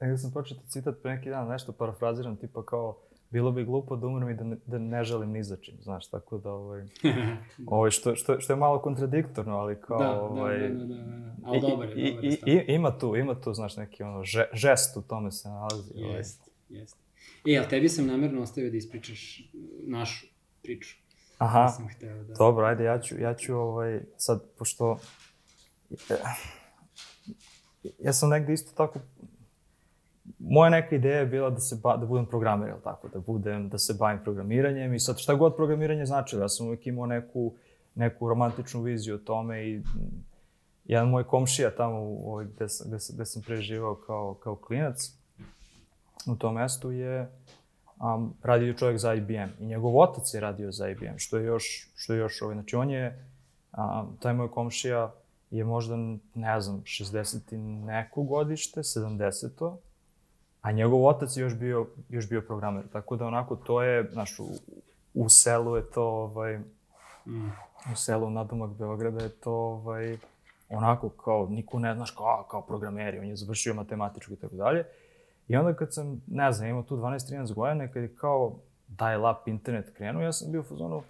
nego sam pročitao citat pre neki dan, nešto parafraziram, tipa kao, bilo bi glupo da umrem i da ne, da ne želim ni za čim, znaš, tako da, ovaj, ovaj što, što, što je malo kontradiktorno, ali kao, da, da ovaj... Da, da, da, da, da. ali dobar je, dobar je I, i, ima tu, ima tu, znaš, neki ono, že, žest u tome se nalazi. Ovaj. Jest, ovaj. jest. E, ali tebi sam namerno ostavio da ispričaš našu priču. Aha, sam hteo da... dobro, ajde, ja ću, ja ću, ovaj, sad, pošto... Ja sam negde isto tako moja neka ideja je bila da se ba, da budem programer, jel tako, da budem, da se bavim programiranjem i sad šta god programiranje značilo, ja sam uvijek imao neku, neku romantičnu viziju o tome i jedan moj komšija tamo ovaj, gde, sam, gde, sam, gde sam preživao kao, kao klinac, u tom mestu je um, radio čovjek za IBM i njegov otac je radio za IBM, što je još, što je još ovaj, znači on je, um, taj moj komšija je možda, ne znam, 60 i neko godište, 70 a njegov otac je još bio, još bio programer. Tako da onako to je, znaš, u, u selu je to, ovaj, mm. u selu nadomak Beograda je to, ovaj, onako kao, niko ne znaš kao, kao programeri, on je završio matematičku i tako dalje. I onda kad sam, ne znam, imao tu 12-13 godina, kad je kao dial-up internet krenuo, ja sam bio u fazonu,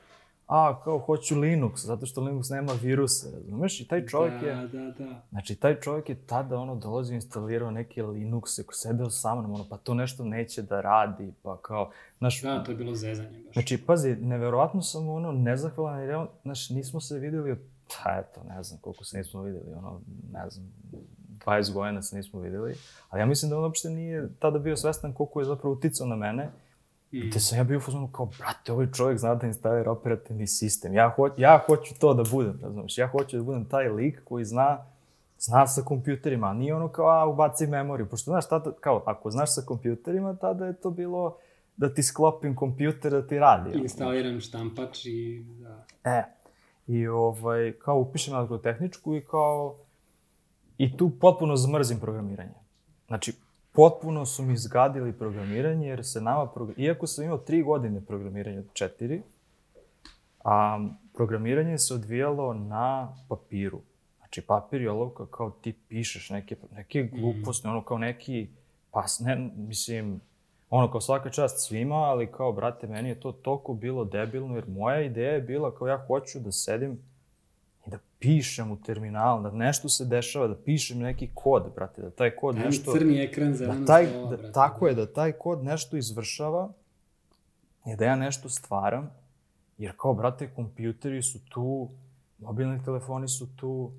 a, kao, hoću Linux, zato što Linux nema viruse, razumeš? I taj čovjek da, je... Da, da, Znači, taj čovjek je tada, ono, dolazio instalirao neke Linuxe, ko sedeo sa mnom, ono, pa to nešto neće da radi, pa kao, znaš... Da, to je bilo zezanje baš. Znači, pazi, neverovatno sam, ono, nezahvalan, jer, znaš, nismo se videli od, pa eto, ne znam koliko se nismo videli, ono, ne znam, 20 godina se nismo videli, ali ja mislim da on uopšte nije tada bio svestan koliko je zapravo uticao na mene, Mm. Te sam ja bio u fazonu kao, brate, ovaj čovjek zna da instalira operativni sistem. Ja, ho ja hoću to da budem, razumiješ? Ja hoću da budem taj lik koji zna zna sa kompjuterima, a nije ono kao, a, ubaci memoriju. Pošto, znaš, tada, kao, ako znaš sa kompjuterima, tada je to bilo da ti sklopim kompjuter da ti radi. Instaliram štampač i da. E, i ovaj, kao upišem agrotehničku i kao, i tu potpuno zmrzim programiranje. Znači, potpuno su mi zgadili programiranje, jer se nama, iako sam imao tri godine programiranja od četiri, a programiranje se odvijalo na papiru. Znači, papir je olovka kao ti pišeš neke, neke mm. gluposti, mm. ono kao neki, pa ne, mislim, ono kao svaka čast svima, ali kao, brate, meni je to toliko bilo debilno, jer moja ideja je bila kao ja hoću da sedim i da pišem u terminal, da nešto se dešava, da pišem neki kod, brate, da taj kod Taj nešto... crni ekran za da taj, stola, da, brate. Tako je, da taj kod nešto izvršava i da ja nešto stvaram, jer kao, brate, kompjuteri su tu, mobilni telefoni su tu,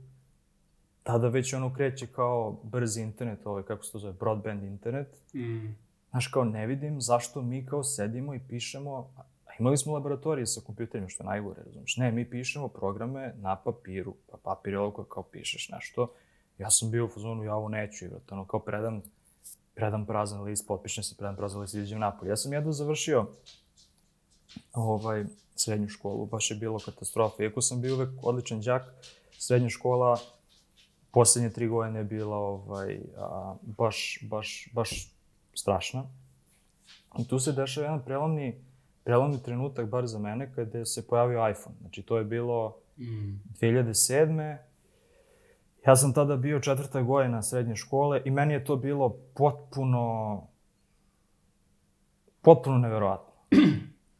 tada već ono kreće kao brzi internet, ovaj, kako se to zove, broadband internet. Mm. Znaš, kao ne vidim zašto mi kao sedimo i pišemo, imali smo laboratorije sa kompjuterima, što je najgore, razumiješ? Ne, mi pišemo programe na papiru, pa papir je ovo kao pišeš nešto. Ja sam bio u fazonu, ja ovo neću igrati, ono kao predam, predam prazan list, potpišem se, predam prazan list, izađem napolje. Ja sam jedno završio ovaj, srednju školu, baš je bilo katastrofa. Iako sam bio uvek odličan đak, srednja škola poslednje tri godine je bila ovaj, a, baš, baš, baš strašna. I tu se dešava jedan prelomni, prelomni trenutak, bar za mene, kada se pojavio iPhone. Znači, to je bilo Mm. 2007. Ja sam tada bio četvrta godina srednje škole i meni je to bilo potpuno, potpuno neverovatno.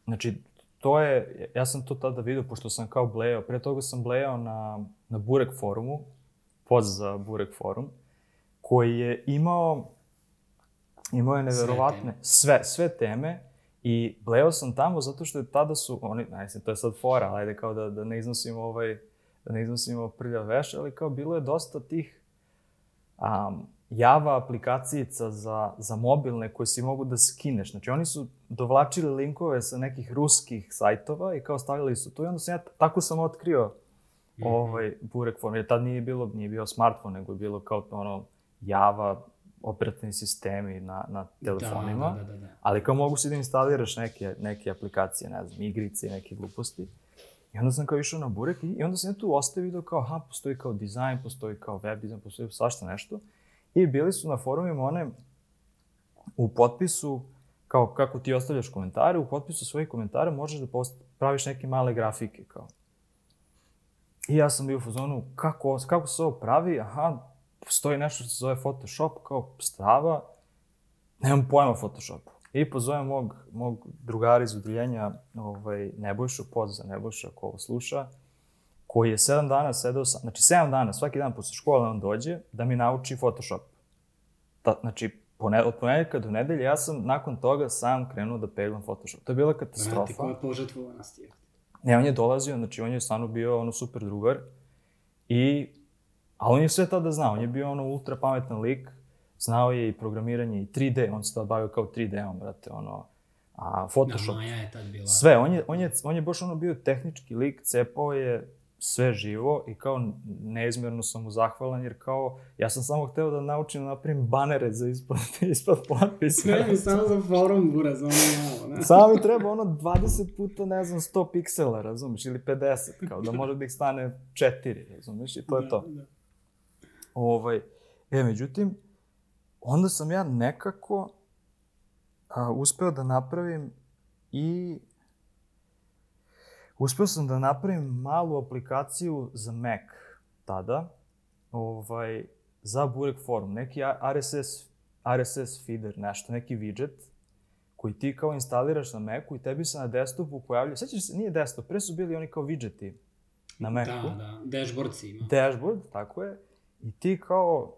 Znači, to je, ja sam to tada vidio, pošto sam kao blejao, pre toga sam blejao na, na Burek forumu, poz za Burek forum, koji je imao, imao je neverovatne, sve, sve teme, i blejao sam tamo zato što je tada su, oni, znam, to je sad fora, ajde kao da, da ne iznosimo ovaj, da ne iznosimo prljav veš, ali kao bilo je dosta tih um, Java aplikacijica za, za mobilne koje si mogu da skineš. Znači oni su dovlačili linkove sa nekih ruskih sajtova i kao stavili su tu i onda sam ja, tako sam otkrio Mhm. ovaj Burek form. Jer tad nije bilo, nije bio smartphone, nego je bilo kao ono Java operativni sistemi na, na telefonima. Da, da, da, da. Ali kao mogu si da instaliraš neke, neke aplikacije, ne znam, igrice i neke gluposti. I onda sam kao išao na Burek i, i onda sam ja tu ostavio video kao, aha, postoji kao dizajn, postoji kao web dizajn, postoji svašta nešto. I bili su na forumima one u potpisu, kao kako ti ostavljaš komentare, u potpisu svojih komentara možeš da post, praviš neke male grafike, kao. I ja sam bio u fazonu, kako, kako se ovo pravi? Aha, postoji nešto što se zove Photoshop, kao strava, nemam pojma o Photoshopu. I pozovem mog, mog drugara iz udjeljenja, ovaj, Nebojšu, pozdrav za Nebojšu ako ovo sluša, koji je sedam dana sedeo sa, znači sedam dana, svaki dan posle škole on dođe da mi nauči Photoshop. Ta, znači, pone, od ponedjeljka do nedelje ja sam nakon toga sam krenuo da peglam Photoshop. To je bila katastrofa. koja požetvovanost je. Ne, on je dolazio, znači on je stvarno bio ono super drugar i, a on je sve tada znao, on je bio ono ultra pametan lik, znao je i programiranje i 3D, on se tada bavio kao 3D-om, brate, ono, a Photoshop, Da, Maja je tad bila. sve, on je, on je, on je baš ono bio tehnički lik, cepao je sve živo i kao neizmjerno sam mu zahvalan jer kao ja sam samo hteo da naučim da napravim banere za ispod, ispod potpisa. Sve mi samo za forum, bura, za ono malo, ne? Samo mi treba ono 20 puta, ne znam, 100 piksela, razumiješ, ili 50, kao da može da ih stane 4, razumiješ, i to je to. Da, da. Ovaj, e, međutim, onda sam ja nekako a, uspeo da napravim i uspeo sam da napravim malu aplikaciju za Mac tada, ovaj, za Burek Forum, neki RSS, RSS feeder, nešto, neki widget, koji ti kao instaliraš na Macu i tebi se na desktopu pojavljaju, sećaš se, nije desktop, pre su bili oni kao widgeti na Macu Da, da, dashboard si ima. dashboard, tako je, i ti kao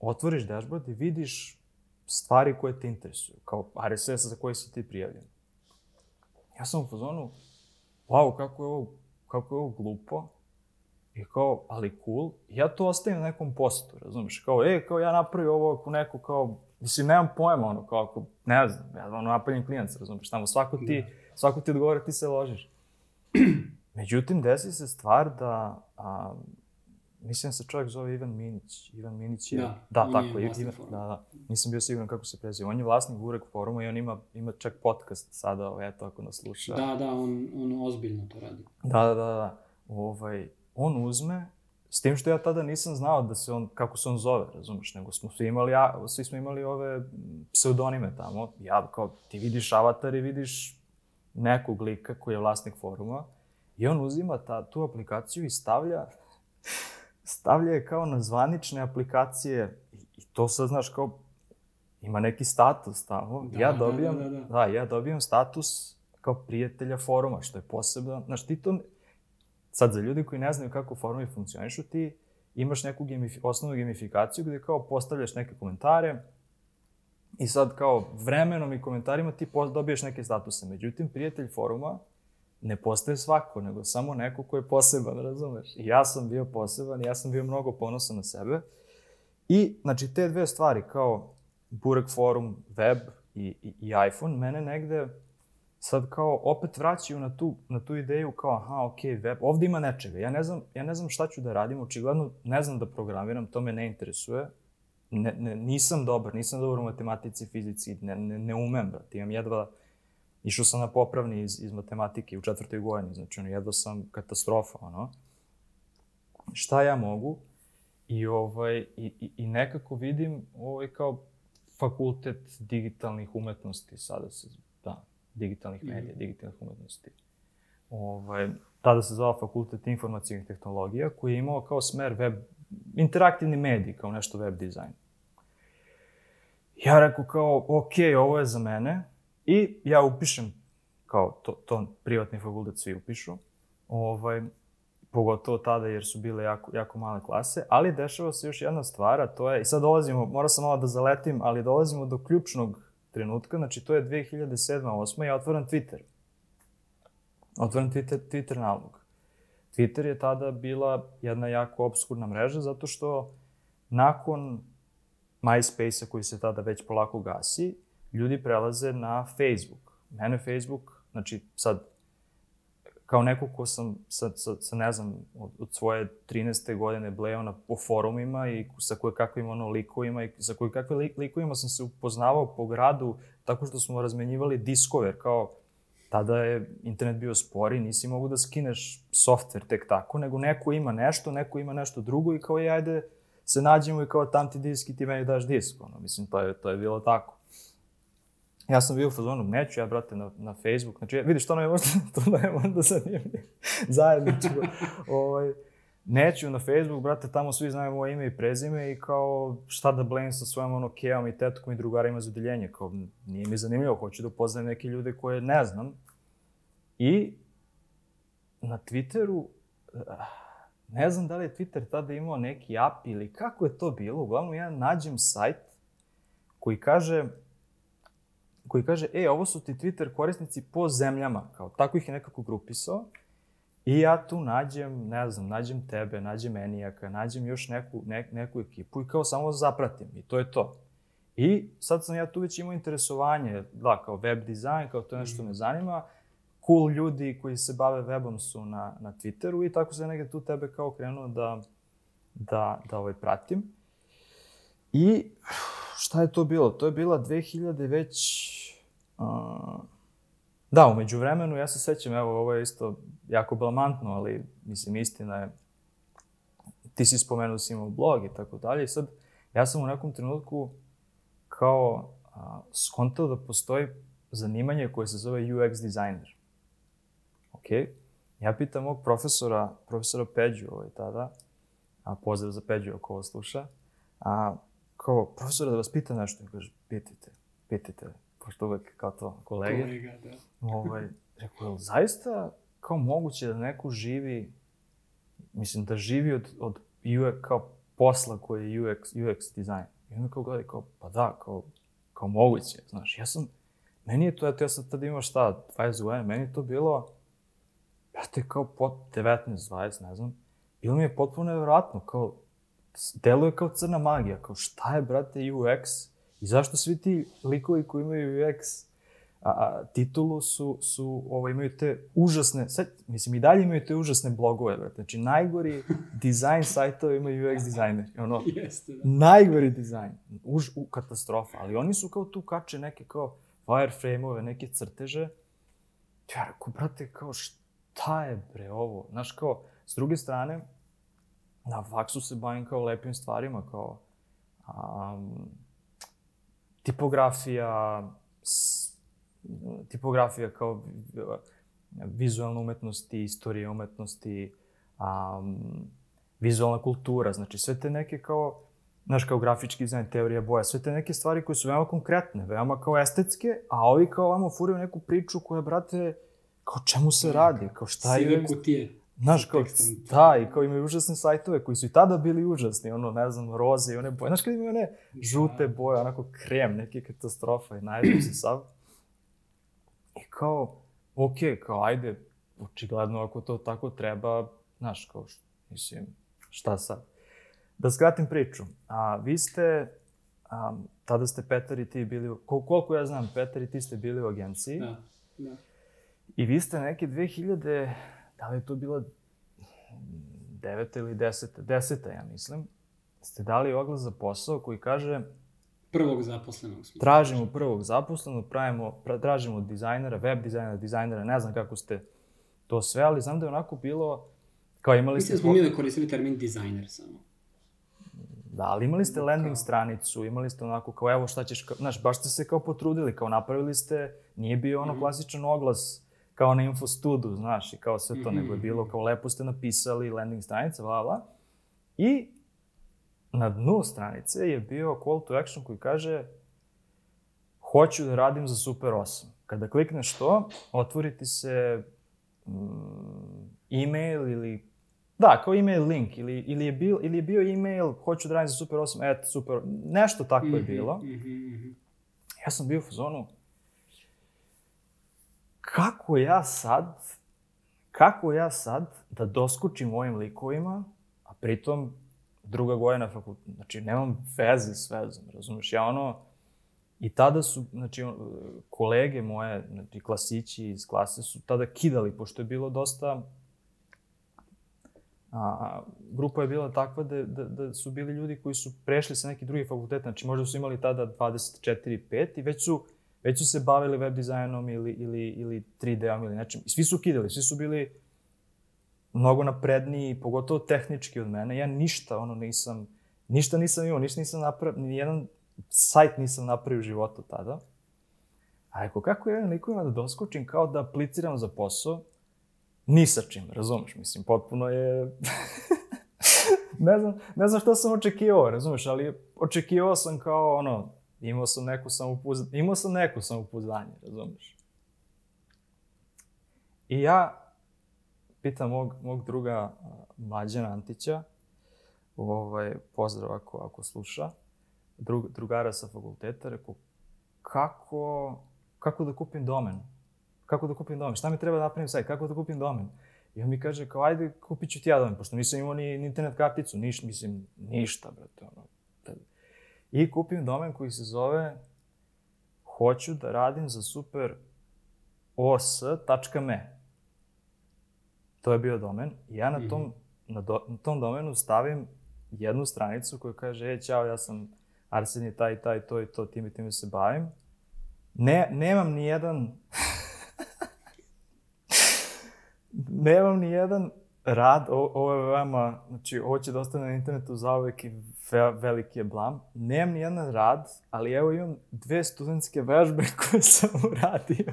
otvoriš dashboard i vidiš stvari koje te interesuju, kao RSS za koje si ti prijavljen. Ja sam u fazonu, wow, kako je ovo, kako je ovo glupo, i kao, ali cool, ja to ostavim na nekom postu, razumiješ, kao, e, kao ja napravio ovo ako neko kao, mislim, nemam pojma, ono, kao ako, ne znam, ja ono napaljam klijent, razumiješ, tamo svako ti, svako ti odgovara, ti se ložiš. Međutim, desi se stvar da, a, mislim da se čovjek zove Ivan Minić. Ivan Minić je... Da, da tako, je Ivan, da, da. Nisam bio siguran kako se preziva. On je vlasnik Burek foruma i on ima, ima čak podcast sada, ovaj, eto, ako nas sluša. Da, da, on, on ozbiljno to radi. Da, da, da, da. Ovaj, on uzme, s tim što ja tada nisam znao da se on, kako se on zove, razumeš, nego smo svi imali, ja, svi smo imali ove pseudonime tamo. Ja, kao, ti vidiš avatar i vidiš nekog lika koji je vlasnik foruma i on uzima ta, tu aplikaciju i stavlja, stavlja je kao na zvanične aplikacije i, i to sad, znaš, kao, ima neki status tamo. Da, ja da, dobijam, da, da, da. da, ja dobijam status kao prijatelja foruma, što je posebno, znaš, ti to, sad za ljudi koji ne znaju kako forumi funkcionišu, ti imaš neku gamifi, osnovnu gamifikaciju gde kao postavljaš neke komentare i sad kao vremenom i komentarima ti dobiješ neke statuse. Međutim, prijatelj foruma ne postaje svako, nego samo neko ko je poseban, razumeš? I ja sam bio poseban, ja sam bio mnogo ponosan na sebe. I, znači, te dve stvari, kao Burek forum, web i, i, i iPhone, mene negde sad kao opet vraćaju na tu, na tu ideju kao, aha, ok, web, ovde ima nečega. Ja ne znam, ja ne znam šta ću da radim, očigledno ne znam da programiram, to me ne interesuje. Ne, ne, nisam dobar, nisam dobar u matematici, fizici, ne, ne, ne umem, brate. Imam jedva, išao sam na popravni iz, iz matematike u četvrtoj godini, znači ono, jedva sam katastrofa, ono. Šta ja mogu? I, ovaj, i, i, i nekako vidim ovaj, kao fakultet digitalnih umetnosti, sada se, da, digitalnih mhm. medija, mm. digitalnih umetnosti. Ovaj, tada se zvao fakultet informacijnih tehnologija, koji je imao kao smer web, interaktivni mediji, kao nešto web dizajn. Ja rekao kao, ok, ovo je za mene, i ja upišem, kao to, to privatni fakultet svi upišu, ovaj, pogotovo tada jer su bile jako, jako male klase, ali dešava se još jedna stvar, a to je, i sad dolazimo, mora sam malo da zaletim, ali dolazimo do ključnog trenutka, znači to je 2007-2008, ja otvoram Twitter. Otvoram Twitter, Twitter nalog. Twitter je tada bila jedna jako obskurna mreža, zato što nakon MySpace-a koji se tada već polako gasi, ljudi prelaze na Facebook. Mene Facebook, znači sad kao neko ko sam sa, sa, sa ne znam, od, od svoje 13. godine bleo na, po forumima i sa koje kakvim ono likovima i sa koje kakve li, likovima sam se upoznavao po gradu tako što smo razmenjivali diskove, kao tada je internet bio spori, nisi mogu da skineš softver tek tako, nego neko ima nešto, neko ima nešto drugo i kao je, ajde, se nađemo i kao tam ti disk i ti meni daš disk, ono, mislim, to je, to je bilo tako. Ja sam bio u fazonu, neću ja, brate, na, na Facebook. Znači, vidiš, to nam je možda, to nam je možda zanimljivo. Zajedničko. ovaj, neću na Facebook, brate, tamo svi znaju moje ime i prezime i kao šta da blame sa svojom ono kejom i tetkom i drugarima za odeljenje. Kao, nije mi zanimljivo, hoću da upoznam neke ljude koje ne znam. I na Twitteru, ne znam da li je Twitter tada imao neki app ili kako je to bilo, uglavnom ja nađem sajt koji kaže koji kaže, e, ovo su ti Twitter korisnici po zemljama, kao tako ih je nekako grupisao. I ja tu nađem, ne znam, nađem tebe, nađem Enijaka, nađem još neku, ne, neku ekipu i kao samo zapratim i to je to. I sad sam ja tu već imao interesovanje, da, kao web dizajn, kao to je nešto me zanima. Cool ljudi koji se bave webom su na, na Twitteru i tako se negde tu tebe kao krenuo da, da, da ovaj pratim. I šta je to bilo? To je bila 2000 već da, umeđu vremenu, ja se sećam, evo, ovo je isto jako blamantno, ali, mislim, istina je, ti si spomenuo da si imao blog i tako dalje, i sad, ja sam u nekom trenutku kao a, skontao da postoji zanimanje koje se zove UX designer. Ok? Ja pitam mog profesora, profesora Peđu ovaj tada, a pozdrav za Peđu ako ovo sluša, a kao, profesora da vas pita nešto, kaže, pitajte, pitajte, pošto uvek kao to kolege. Kolega, da. Ovaj, rekao, je zaista kao moguće da neko živi, mislim, da živi od, od UX, kao posla koji je UX, UX dizajn. I onda kao gledaj, kao, pa da, kao, kao moguće, znaš, ja sam, meni je to, eto, ja sam tada imao šta, 20 godina, meni je to bilo, ja te kao pot 19, 20, ne znam, bilo mi je potpuno nevjerojatno, kao, deluje kao crna magija, kao šta je, brate, UX, I zašto svi ti likovi koji imaju UX a, a, titulu su, su ovaj, imaju te užasne, sad, mislim i dalje imaju te užasne blogove, brate. Znači, najgori dizajn sajtova imaju UX dizajneri. Ono, Jeste, da. Najgori dizajn. Už, u, katastrofa. Ali oni su kao tu kače neke kao wireframe-ove, neke crteže. Ja rekao, brate, kao šta je bre ovo? Znaš, kao, s druge strane, na faksu se bavim kao lepim stvarima, kao um, tipografija, tipografija kao vizualna umetnost i istorija umetnosti, um, vizualna kultura, znači sve te neke kao, znaš, kao grafički dizajn, teorija boja, sve te neke stvari koje su veoma konkretne, veoma kao estetske, a ovi kao vamo furaju neku priču koja, brate, kao čemu se radi, kao šta je... Sive kutije. Znaš, kao, da, i kao imaju užasne sajtove koji su i tada bili užasni, ono, ne znam, roze i one boje. Znaš, kad imaju one žute boje, onako krem, neke katastrofa i najedem se sav. I kao, ok, kao, ajde, očigledno ako to tako treba, znaš, kao mislim, šta sad? Da skratim priču, a vi ste, a, tada ste Petar i ti bili, kol, koliko ja znam, Petar i ti ste bili u agenciji. Da, da. I vi ste neke 2000, da li je to bila deveta ili deseta, deseta ja mislim, ste dali oglas za posao koji kaže Prvog zaposlenog smo. tražimo prvog zaposlenog, pravimo, pra, tražimo dizajnera, web dizajnera, dizajnera, ne znam kako ste to sve, ali znam da je onako bilo, kao imali ste... Mislim da smo mi da koristili termin dizajner samo. Da, ali imali ste landing stranicu, imali ste onako kao evo šta ćeš, kao, znaš, baš ste se kao potrudili, kao napravili ste, nije bio ono klasičan oglas kao na infostudu, znaš, i kao sve to, nego je bilo kao lepo ste napisali landing stranica, bla, bla. I na dnu stranice je bio call to action koji kaže hoću da radim za Super 8. Kada klikneš to, otvori ti se mm, e-mail ili Da, kao email link ili, ili, je, bil, ili je bio email hoću da radim za Super 8, et, super, nešto tako je bilo. Mhm, mhm. Ja sam bio u fazonu, kako ja sad, kako ja sad da doskočim ovim likovima, a pritom druga godina fakulteta, znači nemam veze s vezom, razumeš, ja ono, i tada su, znači, kolege moje, znači, klasići iz klase su tada kidali, pošto je bilo dosta, a, grupa je bila takva da, da, da su bili ljudi koji su prešli sa nekih drugih fakulteta, znači možda su imali tada 24-5 i već su, već su se bavili web dizajnom ili, ili, ili 3D-om ili nečim. I svi su kidali, svi su bili mnogo napredniji, pogotovo tehnički od mene. Ja ništa, ono, nisam, ništa nisam imao, ništa nisam napravio, ni jedan sajt nisam napravio u životu tada. A rekao, kako ja likovima da doskočim kao da apliciram za posao, ni sa čim, razumeš, mislim, potpuno je... ne znam, ne znam šta sam očekivao, razumeš, ali očekivao sam kao, ono, imao sam neku samopouzdanje, imao sam neku samopouzdanje, razumeš. I ja pitam mog, mog druga Mlađana Antića, ovaj, pozdrav ako, ako sluša, drug, drugara sa fakulteta, rekao, kako, kako da kupim domen? Kako da kupim domen? Šta mi treba da napravim sajt? Kako da kupim domen? I on mi kaže, kao, ajde, kupit ću ti ja domen, pošto nisam imao ni, ni internet karticu, niš, mislim, ništa, brate, ono. I kupim domen koji se zove hoću da radim za super os.me. To je bio domen. I ja na tom, na, do, na tom domenu stavim jednu stranicu koja kaže, e, ćao, ja sam Arsenij taj, taj, to i to, time, time se bavim. Ne, nemam ni jedan... nemam ni jedan rad, o, ovo je veoma, znači ovo će da ostane na internetu zauvek i ve, veliki je blam. Nemam ni jedan rad, ali evo imam dve studentske vežbe koje sam uradio.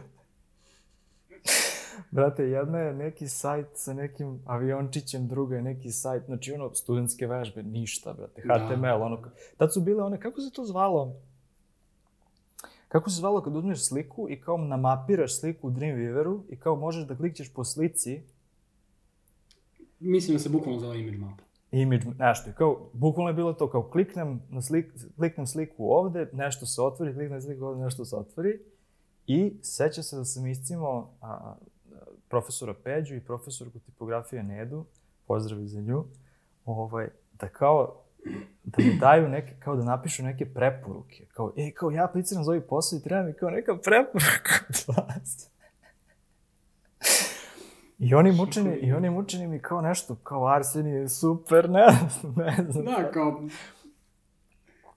Brate, jedna je neki sajt sa nekim aviončićem, druga je neki sajt, znači ono, studentske vežbe, ništa, brate, Da. HTML, ono, tad su bile one, kako se to zvalo? Kako se zvalo kad uzmeš sliku i kao namapiraš sliku u Dreamweaveru i kao možeš da klikćeš po slici, Mislim da se bukvalno zove image map. image, nešto, kao, bukvalno je bilo to, kao kliknem, na slik, kliknem sliku ovde, nešto se otvori, kliknem sliku ovde, nešto se otvori, i seća se da sam iscimao a, profesora Peđu i profesorku tipografije Nedu, pozdrav za nju, ovaj, da kao, da mi daju neke, kao da napišu neke preporuke, kao, ej, kao ja apliciram za ovaj posao i treba mi kao neka preporuka od vas. I oni mučeni, i oni mučeni mi kao nešto, kao Arsenije je super, ne ne znam. Da, kao,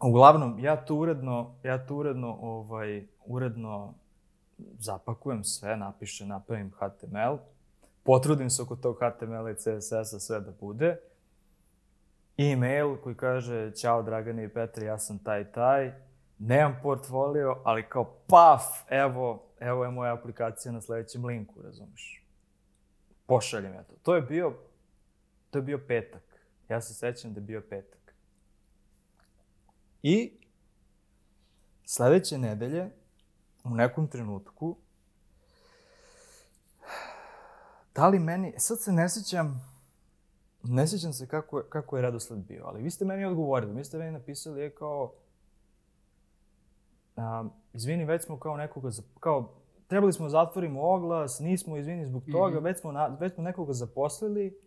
Uglavnom, ja to uredno, ja to uredno, ovaj, uredno zapakujem sve, napišem, napravim HTML, potrudim se oko tog HTML-a i CSS-a sve da bude. E-mail koji kaže, ćao Dragane i Petre, ja sam taj taj, nemam portfolio, ali kao paf, evo, evo je moja aplikacija na sledećem linku, razumeš? Pošaljem ja to. To je bio, to je bio petak. Ja se sećam da je bio petak. I sledeće nedelje, u nekom trenutku, da li meni, sad se ne sećam, ne sećam se kako je, kako je redosled bio, ali vi ste meni odgovorili, vi ste meni napisali je kao, a, izvini, već smo kao nekoga, kao trebali smo da zatvorimo oglas, nismo, izvini zbog toga, Mhm. već, smo na, već smo nekoga zaposlili,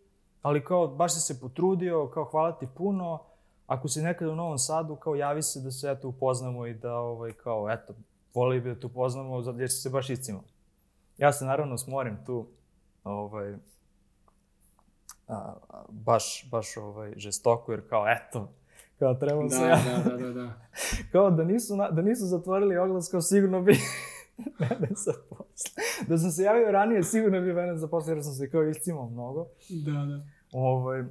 ali kao, baš si se potrudio, kao, hvala ti puno, ako si nekada u Novom Sadu, kao, javi se da se, eto, upoznamo i da, ovaj, kao, eto, volili bi da te upoznamo, jer si se baš iscimao. Ja se, naravno, smorim tu, ovaj, a, baš, baš, ovaj, žestoko, jer kao, eto, kao, treba se ja, Da, da, da, da, da. kao da nisu, na, da nisu zatvorili oglas, kao sigurno bi mene zaposlili. Da sam se javio ranije, sigurno bi mene zaposlili, jer sam se kao iscimao mnogo. Da, da. Ovaj,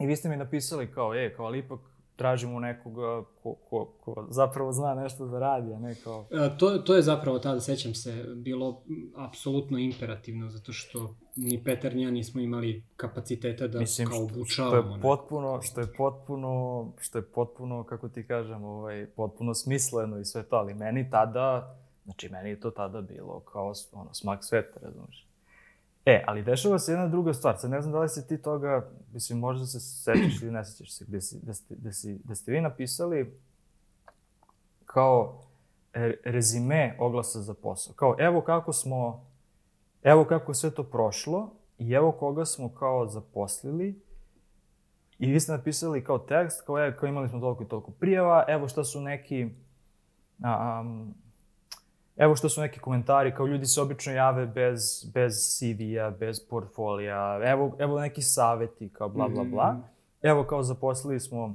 I vi ste mi napisali kao, e, kao, ali ipak tražimo nekoga ko, ko, ko zapravo zna nešto da radi, a ne kao... E, To, to je zapravo tada, sećam se, bilo apsolutno imperativno, zato što ni Petar ni ja nismo imali kapaciteta da Mislim, kao što, što obučavamo. je potpuno, što je potpuno, što je potpuno, kako ti kažem, ovaj, potpuno smisleno i sve to, ali meni tada, znači meni je to tada bilo kao ono, smak sveta, razumiješ? E, ali dešava se jedna druga stvar, sad ne znam da li se ti toga, mislim, možda se sećaš ili ne sećaš se, gde, si, da, ste, da, si, da ste vi napisali kao re- rezime oglasa za posao. Kao, evo kako smo, evo kako je sve to prošlo i evo koga smo kao zaposlili i vi ste napisali kao tekst, kao, evo, kao imali smo toliko i toliko prijava, evo šta su neki, um, evo što su neki komentari, kao ljudi se obično jave bez, bez CV-a, bez portfolija, evo, evo neki saveti, kao bla, bla, bla. Mhm. Evo kao zaposlili smo,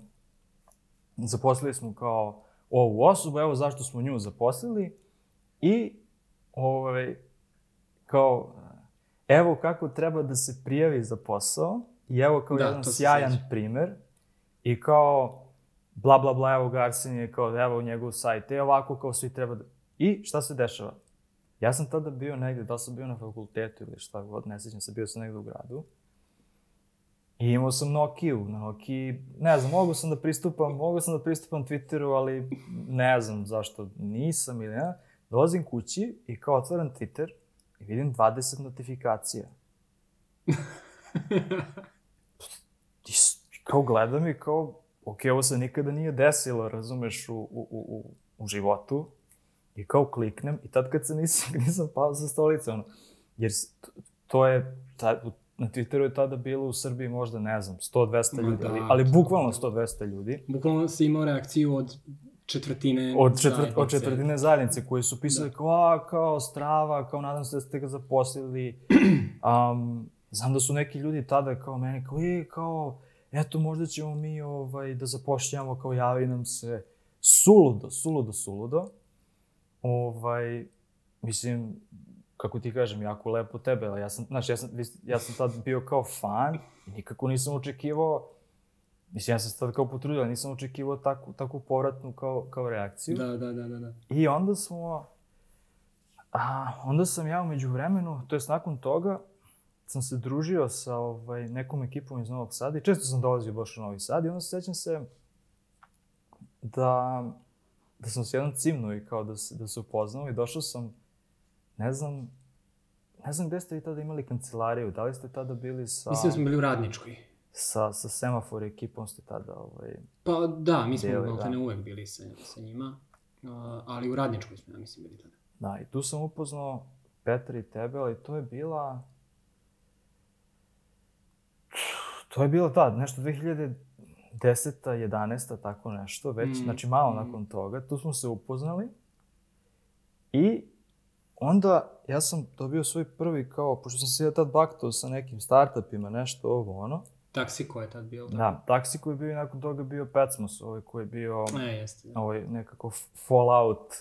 zaposlili smo kao ovu osobu, evo zašto smo nju zaposlili i ovaj, kao, evo kako treba da se prijavi za posao i evo kao Da, jedan sjajan sećam. primer i kao bla bla bla, evo ga Arsenije, kao evo njegov sajt, e ovako kao svi treba da... I šta se dešava? Ja sam tada bio negde, da sam bio na fakultetu ili šta god, ne sjećam se, bio sam negde u gradu. I imao sam Nokiju, na ne znam, mogu sam da pristupam, mogu sam da pristupam Twitteru, ali ne znam zašto nisam ili ne. Dolazim kući i kao otvaram Twitter i vidim 20 notifikacija. I kao gledam i kao, ok, ovo se nikada nije desilo, razumeš, u, u, u, u životu. I kao kliknem i tad kad se nisam, nisam pao sa stolice, ono, jer to je, ta, na Twitteru je tada bilo u Srbiji možda, ne znam, 100-200 Ma ljudi, da, ali, ali bukvalno 100-200 ljudi. Bukvalno si imao reakciju od četvrtine Od, četvrt, od zajednice. četvrtine zajednice koji su pisali Da. kao, a, kao strava, kao nadam se da ste ga zaposlili. Um, znam da su neki ljudi tada kao meni, kao, e, kao, eto, možda ćemo mi ovaj, da zapošljavamo, kao javi nam se. Suludo, suludo, suludo. Ovaj, mislim, kako ti kažem, jako lepo tebe, ali ja sam, znaš, ja sam, ja sam tad bio kao fan i nikako nisam očekivao, mislim, ja sam se tad kao potrudio, ali nisam očekivao takvu, takvu povratnu kao, kao reakciju. Da, da, da, da. da. I onda smo, a, onda sam ja umeđu vremenu, to jest nakon toga, sam se družio sa ovaj, nekom ekipom iz Novog Sada i često sam dolazio baš u Novi Sad i onda se sećam se da, da sam se jednom cimnuo i kao da se, da se upoznao i došao sam, ne znam, ne znam gde ste vi tada imali kancelariju, da li ste tada bili sa, Mislim da smo bili u Radničkoj. sa, sa semafor ekipom ste tada, ovaj, Pa da, mi smo Bili, da. uvek bili sa, sa njima, uh, ali u Radničkoj smo, ja mislim, bili tada. Da, i tu sam upoznao Petra i tebe, ali to je bila... To je bilo, da, nešto 2010. 11. tako nešto, već, Mm, znači malo mm. nakon toga. Tu smo se upoznali i onda ja sam dobio svoj prvi kao, pošto sam se ja tad baktao sa nekim startupima, nešto ovo ono. Taksi ko je tad bio? Da, taksi koji je bio i nakon toga bio Pecmos, ovaj koji je bio E, jeste. Da. ovaj nekako fallout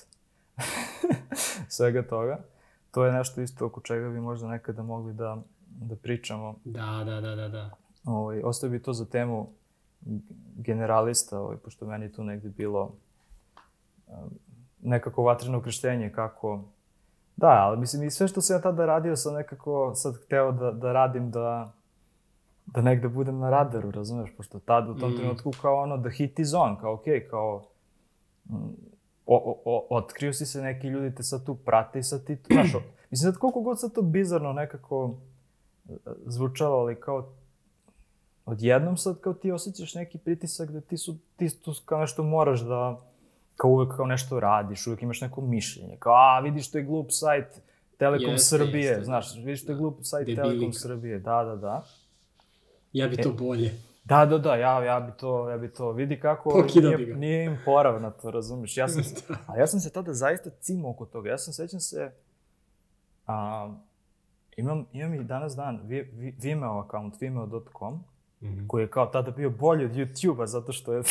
svega toga. To je nešto isto oko čega bi možda nekada mogli da, da pričamo. Da, da, da, da, da. Ovaj, ostavio bi to za temu generalista, ovaj, pošto meni je tu negde bilo nekako vatreno krštenje, kako... Da, ali mislim i sve što sam ja tada radio sam nekako sad hteo da, da radim da, da negde budem na radaru, razumeš, pošto tad u tom Mm. trenutku kao ono, the hit is on, kao okej, kao mm, o, o, o, otkrio si se, neki ljudi te sad tu prate i sad ti, tu- znaš, mislim sad koliko god sad to bizarno nekako e, zvučalo, ali kao odjednom sad kao ti osjećaš neki pritisak da ti su, ti tu kao nešto moraš da, kao uvek kao nešto radiš, uvek imaš neko mišljenje, kao a vidiš to je glup sajt Telekom Jeste, Srbije, jeste. znaš, vidiš to je glup sajt Debilika. Telekom Srbije, da, da, da. Ja bi to bolje. Da, da, da, ja, ja bi to, ja bi to, vidi kako nije, nije im porav na to, razumiješ? Ja sam, Da. a ja sam se tada zaista cimao oko toga. Ja sam, sećam se, a, imam, imam i danas dan Vi- Vi- Vimeo account, vimeo.com, Mhm. koji je kao tada bio bolji od YouTube-a zato što je,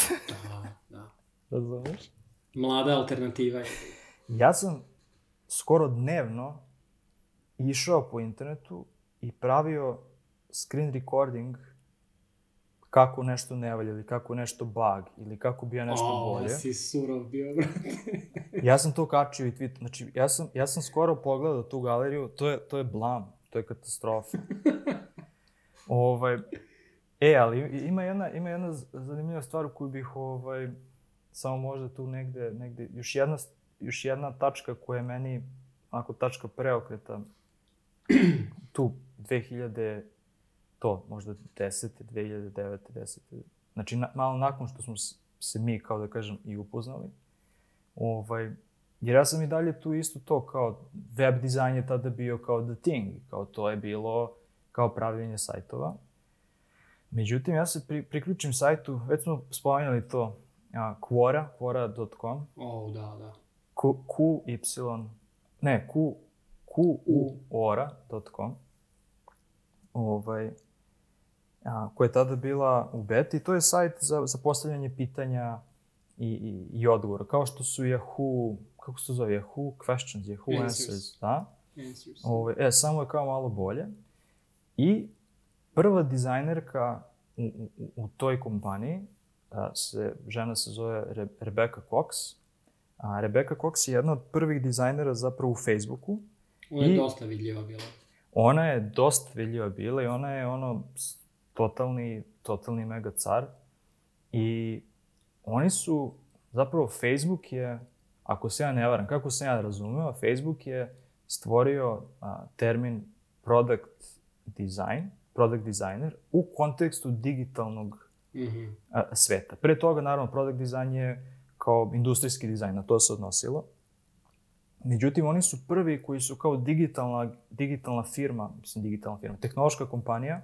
Da, da. razumiješ? Mlada alternativa je. Ja sam skoro dnevno išao po internetu i pravio screen recording kako nešto ne valja ili kako nešto bug ili kako bi ja nešto o, bolje. si surov bio, brate. Ja sam to kačio i tweet, znači ja sam, ja sam skoro pogledao tu galeriju, to je, to je blam, to je katastrofa. ovaj, e, ali ima jedna, ima jedna zanimljiva stvar u koju bih ovaj, samo možda tu negde, negde još, jedna, još jedna tačka koja je meni onako tačka preokreta tu 2000 to možda 10. 2009. 10. Znači na, malo nakon što smo se mi kao da kažem i upoznali Ovaj, jer ja sam i dalje tu isto to, kao web dizajn je tada bio kao the thing, kao to je bilo kao pravljenje sajtova. Međutim, ja se pri, priključim sajtu, već smo spomenuli to, a, Quora, quora.com, O, da, da. Q, QY, ne, Q, QUora.com, ovaj, a, koja je tada bila u beti. To je sajt za, za postavljanje pitanja i, i, i odgovora, kao što su Yahoo, kako se to zove, Yahoo Questions, Yahoo Answers. Answers, da? Answers. Ovaj, e, samo je kao malo bolje. I prva dizajnerka u, u, toj kompaniji, a, se, žena se zove Re, Rebecca Cox. A, Rebecca Cox je jedna od prvih dizajnera zapravo u Facebooku. Ona je i- dosta vidljiva bila. Ona je dosta vidljiva bila i ona je ono totalni, totalni mega car. I oni su, zapravo Facebook je, ako se ja ne varam, kako sam ja razumeo, Facebook je stvorio a, termin product design, product designer u kontekstu digitalnog Mhm. a, sveta. Pre toga, naravno, product design je kao industrijski dizajn, na to se odnosilo. Međutim, oni su prvi koji su kao digitalna, digitalna firma, mislim digitalna firma, tehnološka kompanija,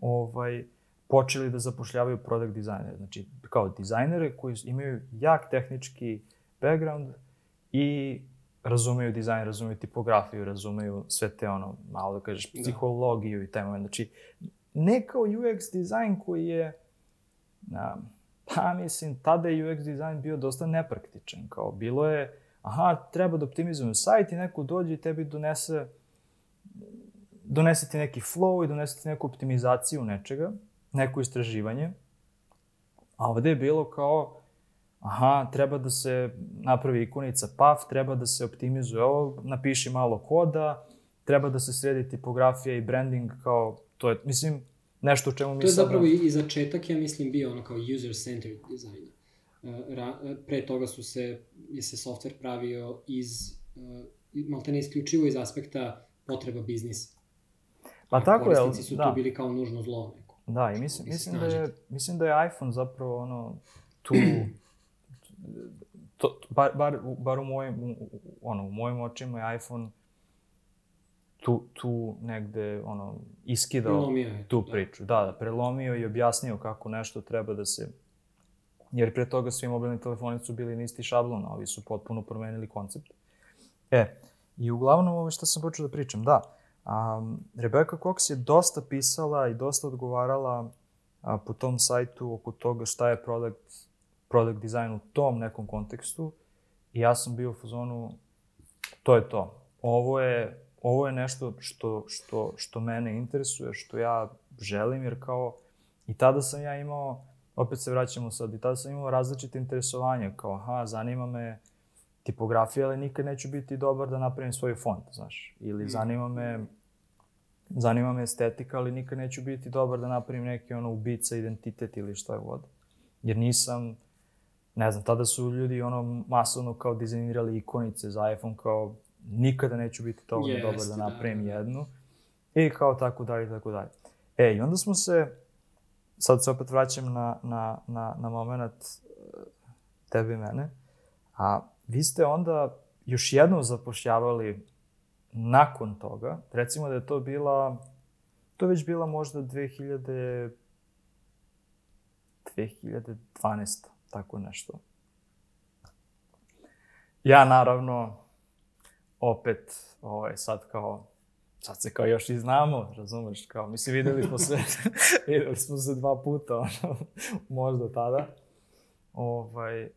ovaj, počeli da zapošljavaju product dizajnere. Znači, kao dizajnere koji imaju jak tehnički background i razumeju dizajn, razumeju tipografiju, razumeju sve te ono, malo da kažeš, Da. psihologiju i taj moment. Znači, ne kao UX dizajn koji je, a, pa mislim, tada je UX dizajn bio dosta nepraktičan. Kao, bilo je, aha, treba da optimizujemo sajt i neko dođe i tebi donese donese ti neki flow i donese ti neku optimizaciju nečega, neko istraživanje. A ovde je bilo kao, aha, treba da se napravi ikonica PAF, treba da se optimizuje ovo, napiši malo koda, treba da se sredi tipografija i branding kao, to je, mislim, nešto o čemu mi To je sada- zapravo i, začetak, ja mislim, bio ono kao user-centered dizajna. Ra, pre toga su se, je se software pravio iz, uh, maltene isključivo iz aspekta potreba biznisa. Pa A tako je, ali- su da. tu bili kao nužno zlo neko. Da, i mislim, mislim, da je, mislim da je iPhone zapravo ono, tu, to, bar, bar, bar u mojim, ono, u mojim očima je iPhone tu, tu negde, ono, iskidao Prelomio je, tu da. priču. Da, da, prelomio i objasnio kako nešto treba da se... Jer pre toga svi mobilni telefoni su bili na isti šablon, a ovi su potpuno promenili koncept. E, i uglavnom ovo što sam počeo da pričam, da, um, Rebecca Cox je dosta pisala i dosta odgovarala a, po tom sajtu oko toga šta je product, product design u tom nekom kontekstu i ja sam bio u fazonu, to je to. Ovo je, ovo je nešto što, što, što mene interesuje, što ja želim, jer kao i tada sam ja imao, opet se vraćamo sad, i tada sam imao različite interesovanja, kao aha, zanima me tipografija, ali nikad neću biti dobar da napravim svoj font, znaš. Ili zanima me, zanima me estetika, ali nikad neću biti dobar da napravim neki ono ubica, identitet ili šta god. Jer nisam, ne znam, tada su ljudi ono masovno kao dizajnirali ikonice za iPhone, kao nikada neću biti dovoljno Jeste, dobar da da, napravim da, da. jednu. I kao tako dalje, tako dalje. E, i onda smo se, sad se opet vraćam na, na, na, na moment e, tebe i mene, A vi ste onda još jednom zapošljavali nakon toga, recimo da je to bila, to već bila možda 2000, 2012, tako nešto. Ja naravno, opet, ovaj, sad kao, sad se kao još i znamo, razumeš, kao, mislim, videli smo se, videli smo se dva puta, ono, možda tada. Ovaj,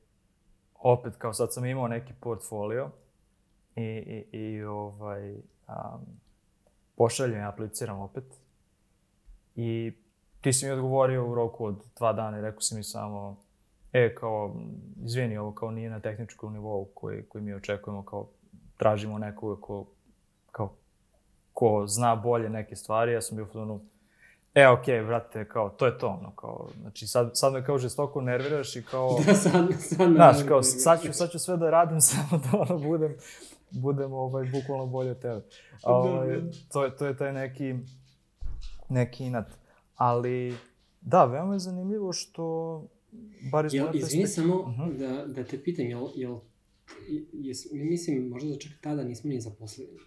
opet, kao sad sam imao neki portfolio i, i, i ovaj, um, pošaljem i apliciram opet. I ti si mi odgovorio u roku od dva dana i rekao si mi samo, e, kao, izvini, ovo kao nije na tehničkom nivou koji, koji mi očekujemo, kao, tražimo nekoga ko, kao, ko zna bolje neke stvari, ja sam bio u e, okej, okay, brate, kao, to je to, ono, kao, znači, sad, sad me kao žestoko nerviraš i kao... Da, sad, sad Znaš, kao, sad ću, sad ću sve da radim, samo da, ono, budem, budem, ovaj, bukvalno bolje od tebe. Da, Ovaj, to, je, to je taj neki, neki inat. Ali, da, veoma je zanimljivo što, bar iz moje izvini perspektive- samo Mhm. da, da te pitam, jel, jel, jes, mislim, možda da čak tada nismo ni zaposlili.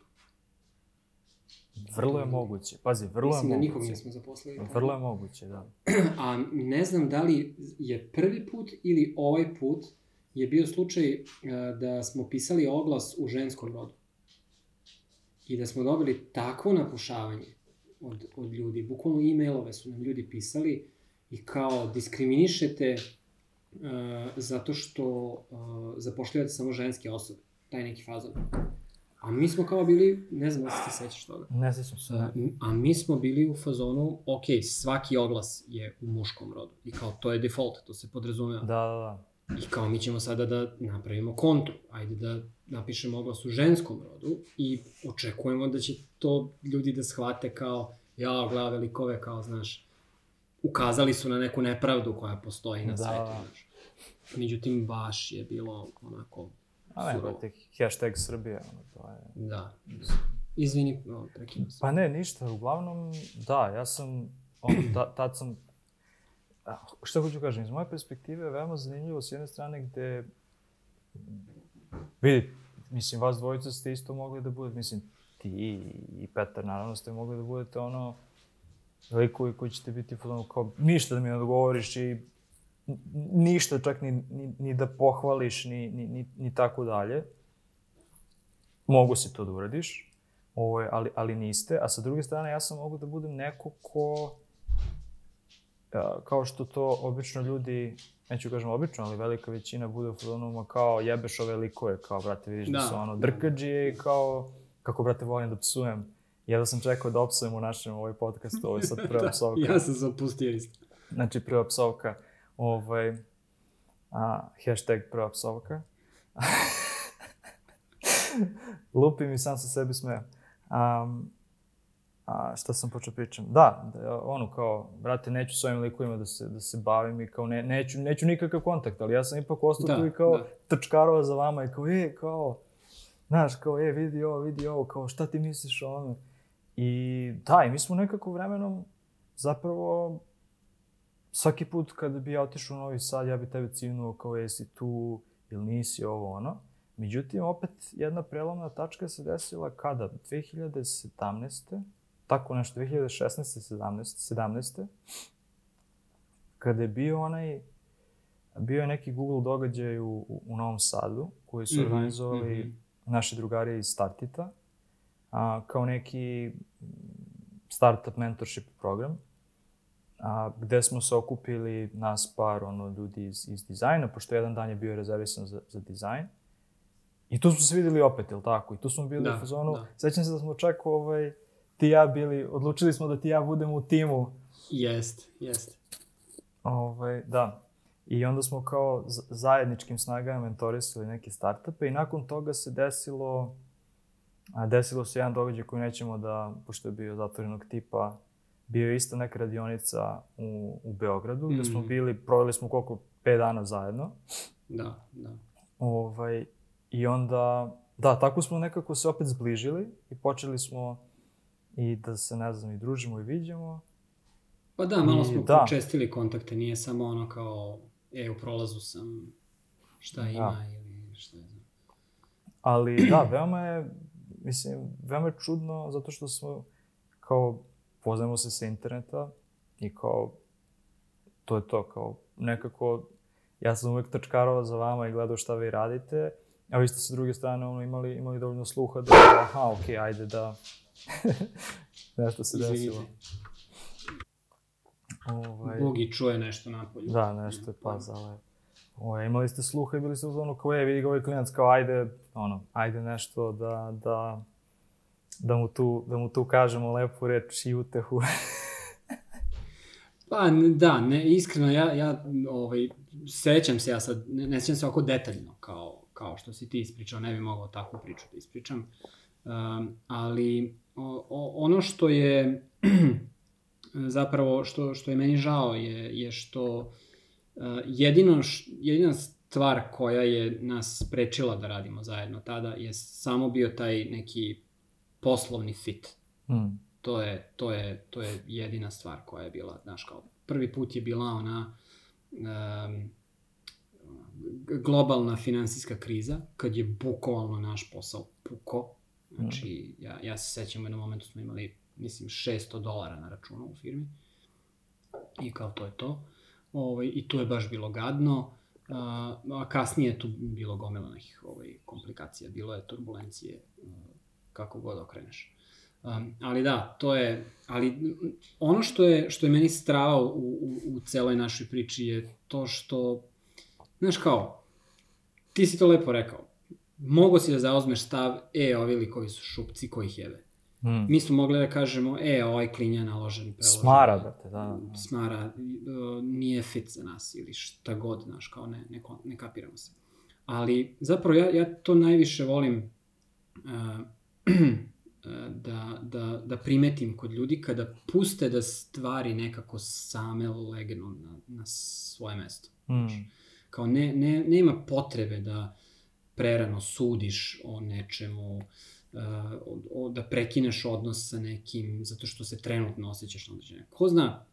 Vrlo je moguće. Pazi, vrlo mislim je da nikog moguće. nismo zaposlili. tada. Vrlo je moguće, da. A ne znam da li je prvi put ili ovaj put je bio slučaj e, da smo pisali oglas u ženskom rodu. I da smo dobili takvo napušavanje od, od ljudi. Bukvalno e-mailove su nam ljudi pisali i kao diskriminišete uh, zato što uh, zapošljavate samo ženske osobe. Taj neki fazon. A mi smo kao bili, ne znam da se ti sećaš toga. Ne sjećam se. A, a mi smo bili u fazonu, ok, svaki oglas je u muškom rodu. I kao, to je default, to se podrazumeva. Da, da, da. I kao, mi ćemo sada da napravimo kontru. Ajde da napišemo oglas u ženskom rodu i očekujemo da će to ljudi da shvate kao, ja, gleda velikove, kao, znaš, ukazali su na neku nepravdu koja postoji na Da. svetu, znaš. Međutim, baš je bilo onako, A ne, brate, hashtag Srbije, ono, to je... da. Izvini, no, prekinu se. Pa ne, ništa, uglavnom, da, ja sam, ono, ta, tad sam, a, šta hoću kažem, iz moje perspektive je veoma zanimljivo s jedne strane gde, vidi, mislim, vas dvojica ste isto mogli da budete, mislim, ti i Petar, naravno, ste mogli da budete ono, likovi koji ćete biti ono, kao, ništa da mi ne odgovoriš i ništa čak ni, ni, ni da pohvališ, ni, ni, ni, ni tako dalje. Mogu si to da uradiš, ovaj, ali, ali niste. A sa druge strane, ja sam mogu da budem neko ko, kao što to obično ljudi, neću kažem obično, ali velika većina bude u fazonu, ma kao jebeš ove likove, kao, brate, vidiš da, Da. su ono drkađije i kao, kako, brate, volim da psujem. Jedva sam čekao da opsujem u našem ovaj podcastu, ovo je sad prva psovka. Ja sam se opustio isto. Znači, prva psovka, ovaj, a, hashtag prva psovka. Lupim i sam sa sebi smejem. Um, a šta sam počeo pričam? Da, da, ono kao, brate, neću s ovim likovima da se, da se bavim i kao, ne, neću, neću nikakav kontakt, ali ja sam ipak ostao Da, tu i kao da. trčkarova za vama i kao, e, kao, znaš, kao, e, vidi ovo, vidi ovo, kao, šta ti misliš o ovome? I da, i mi smo nekako vremenom zapravo svaki put kada bi ja otišao u Novi Sad, ja bi tebe civnuo kao jesi tu ili nisi ovo ono. Međutim, opet jedna prelomna tačka se desila kada? 2017. Tako nešto, 2016. 17. 17. Kada je bio onaj, bio je neki Google događaj u, u, Novom Sadu, koji su Mhm, organizovali mhm. naši drugari iz Startita, a, kao neki startup mentorship program a, gde smo se okupili nas par ono, ljudi iz, iz dizajna, pošto jedan dan je bio rezervisan za, za dizajn. I tu smo se videli opet, jel tako? I tu smo bili Da, u fazonu, da. sećam se da smo čak ovaj, ti ja bili, odlučili smo da ti ja budemo u timu. Jest, jest. Ovaj, da. I onda smo kao zajedničkim snagama mentorisali neke startupe i nakon toga se desilo, a, desilo se jedan događaj koji nećemo da, pošto je bio zatvorenog tipa, bio je isto neka radionica u, u Beogradu, gde smo Mhm. bili, proveli smo koliko, 5 dana zajedno. Da, da. Ovaj, I onda, da, tako smo nekako se opet zbližili i počeli smo i da se, ne znam, i družimo i viđamo. Pa da, malo I smo da. počestili kontakte, nije samo ono kao, e, u prolazu sam, šta ima ili šta je. Ali da, veoma je, mislim, veoma je čudno zato što smo kao poznajemo se sa interneta i kao to je to, kao nekako ja sam uvek trčkarao za vama i gledao šta vi radite, a vi ste sa druge strane ono, imali, imali dovoljno sluha da, aha, okej, okay, ajde da nešto se desilo. Ovaj... Bogi čuje nešto napolju. Da, nešto je pazale. Ovaj, imali ste sluha i bili ste ono kao, je, vidi ga ovaj klijent, kao, ajde, ono, ajde nešto da, da, da mu tu, da mu tu kažemo lepu reč i utehu. pa, da, ne, iskreno, ja, ja ovaj, sećam se ja sad, ne, ne sećam se ovako detaljno, kao, kao što si ti ispričao, ne bi mogao takvu priču da ispričam. Um, ali o, o, ono što je zapravo što, što je meni žao je, je što jedino, š, jedina stvar koja je nas sprečila da radimo zajedno tada je samo bio taj neki poslovni fit. Mm. To je, to, je, to je jedina stvar koja je bila, znaš, kao prvi put je bila ona um, globalna finansijska kriza, kad je bukvalno naš posao puko. Znači, mm. ja, ja se sećam u jednom momentu smo imali mislim, 600 dolara na računu u firmi. I kao to je to. Ovaj, I tu je baš bilo gadno. A, a kasnije je tu bilo gomila nekih ovaj, komplikacija. Bilo je turbulencije, kako god okreneš. Um, ali da, to je, ali ono što je, što je meni strao u, u, u celoj našoj priči je to što, znaš kao, ti si to lepo rekao, mogo si da zauzmeš stav, e, ovi likovi su šupci koji ih jebe. Mm. Mi smo mogli da kažemo, e, ovaj klinja naložen, preložen. Smara, brate, da, da. Smara, nije fit za nas ili šta god, znaš, kao ne, ne, ne kapiramo se. Ali zapravo ja, ja to najviše volim uh, da, da, da primetim kod ljudi kada puste da stvari nekako same legnu na, na svoje mesto. Mm. Kao ne, ne, nema potrebe da prerano sudiš o nečemu, uh, da prekineš odnos sa nekim zato što se trenutno osjećaš na određenje. Ko zna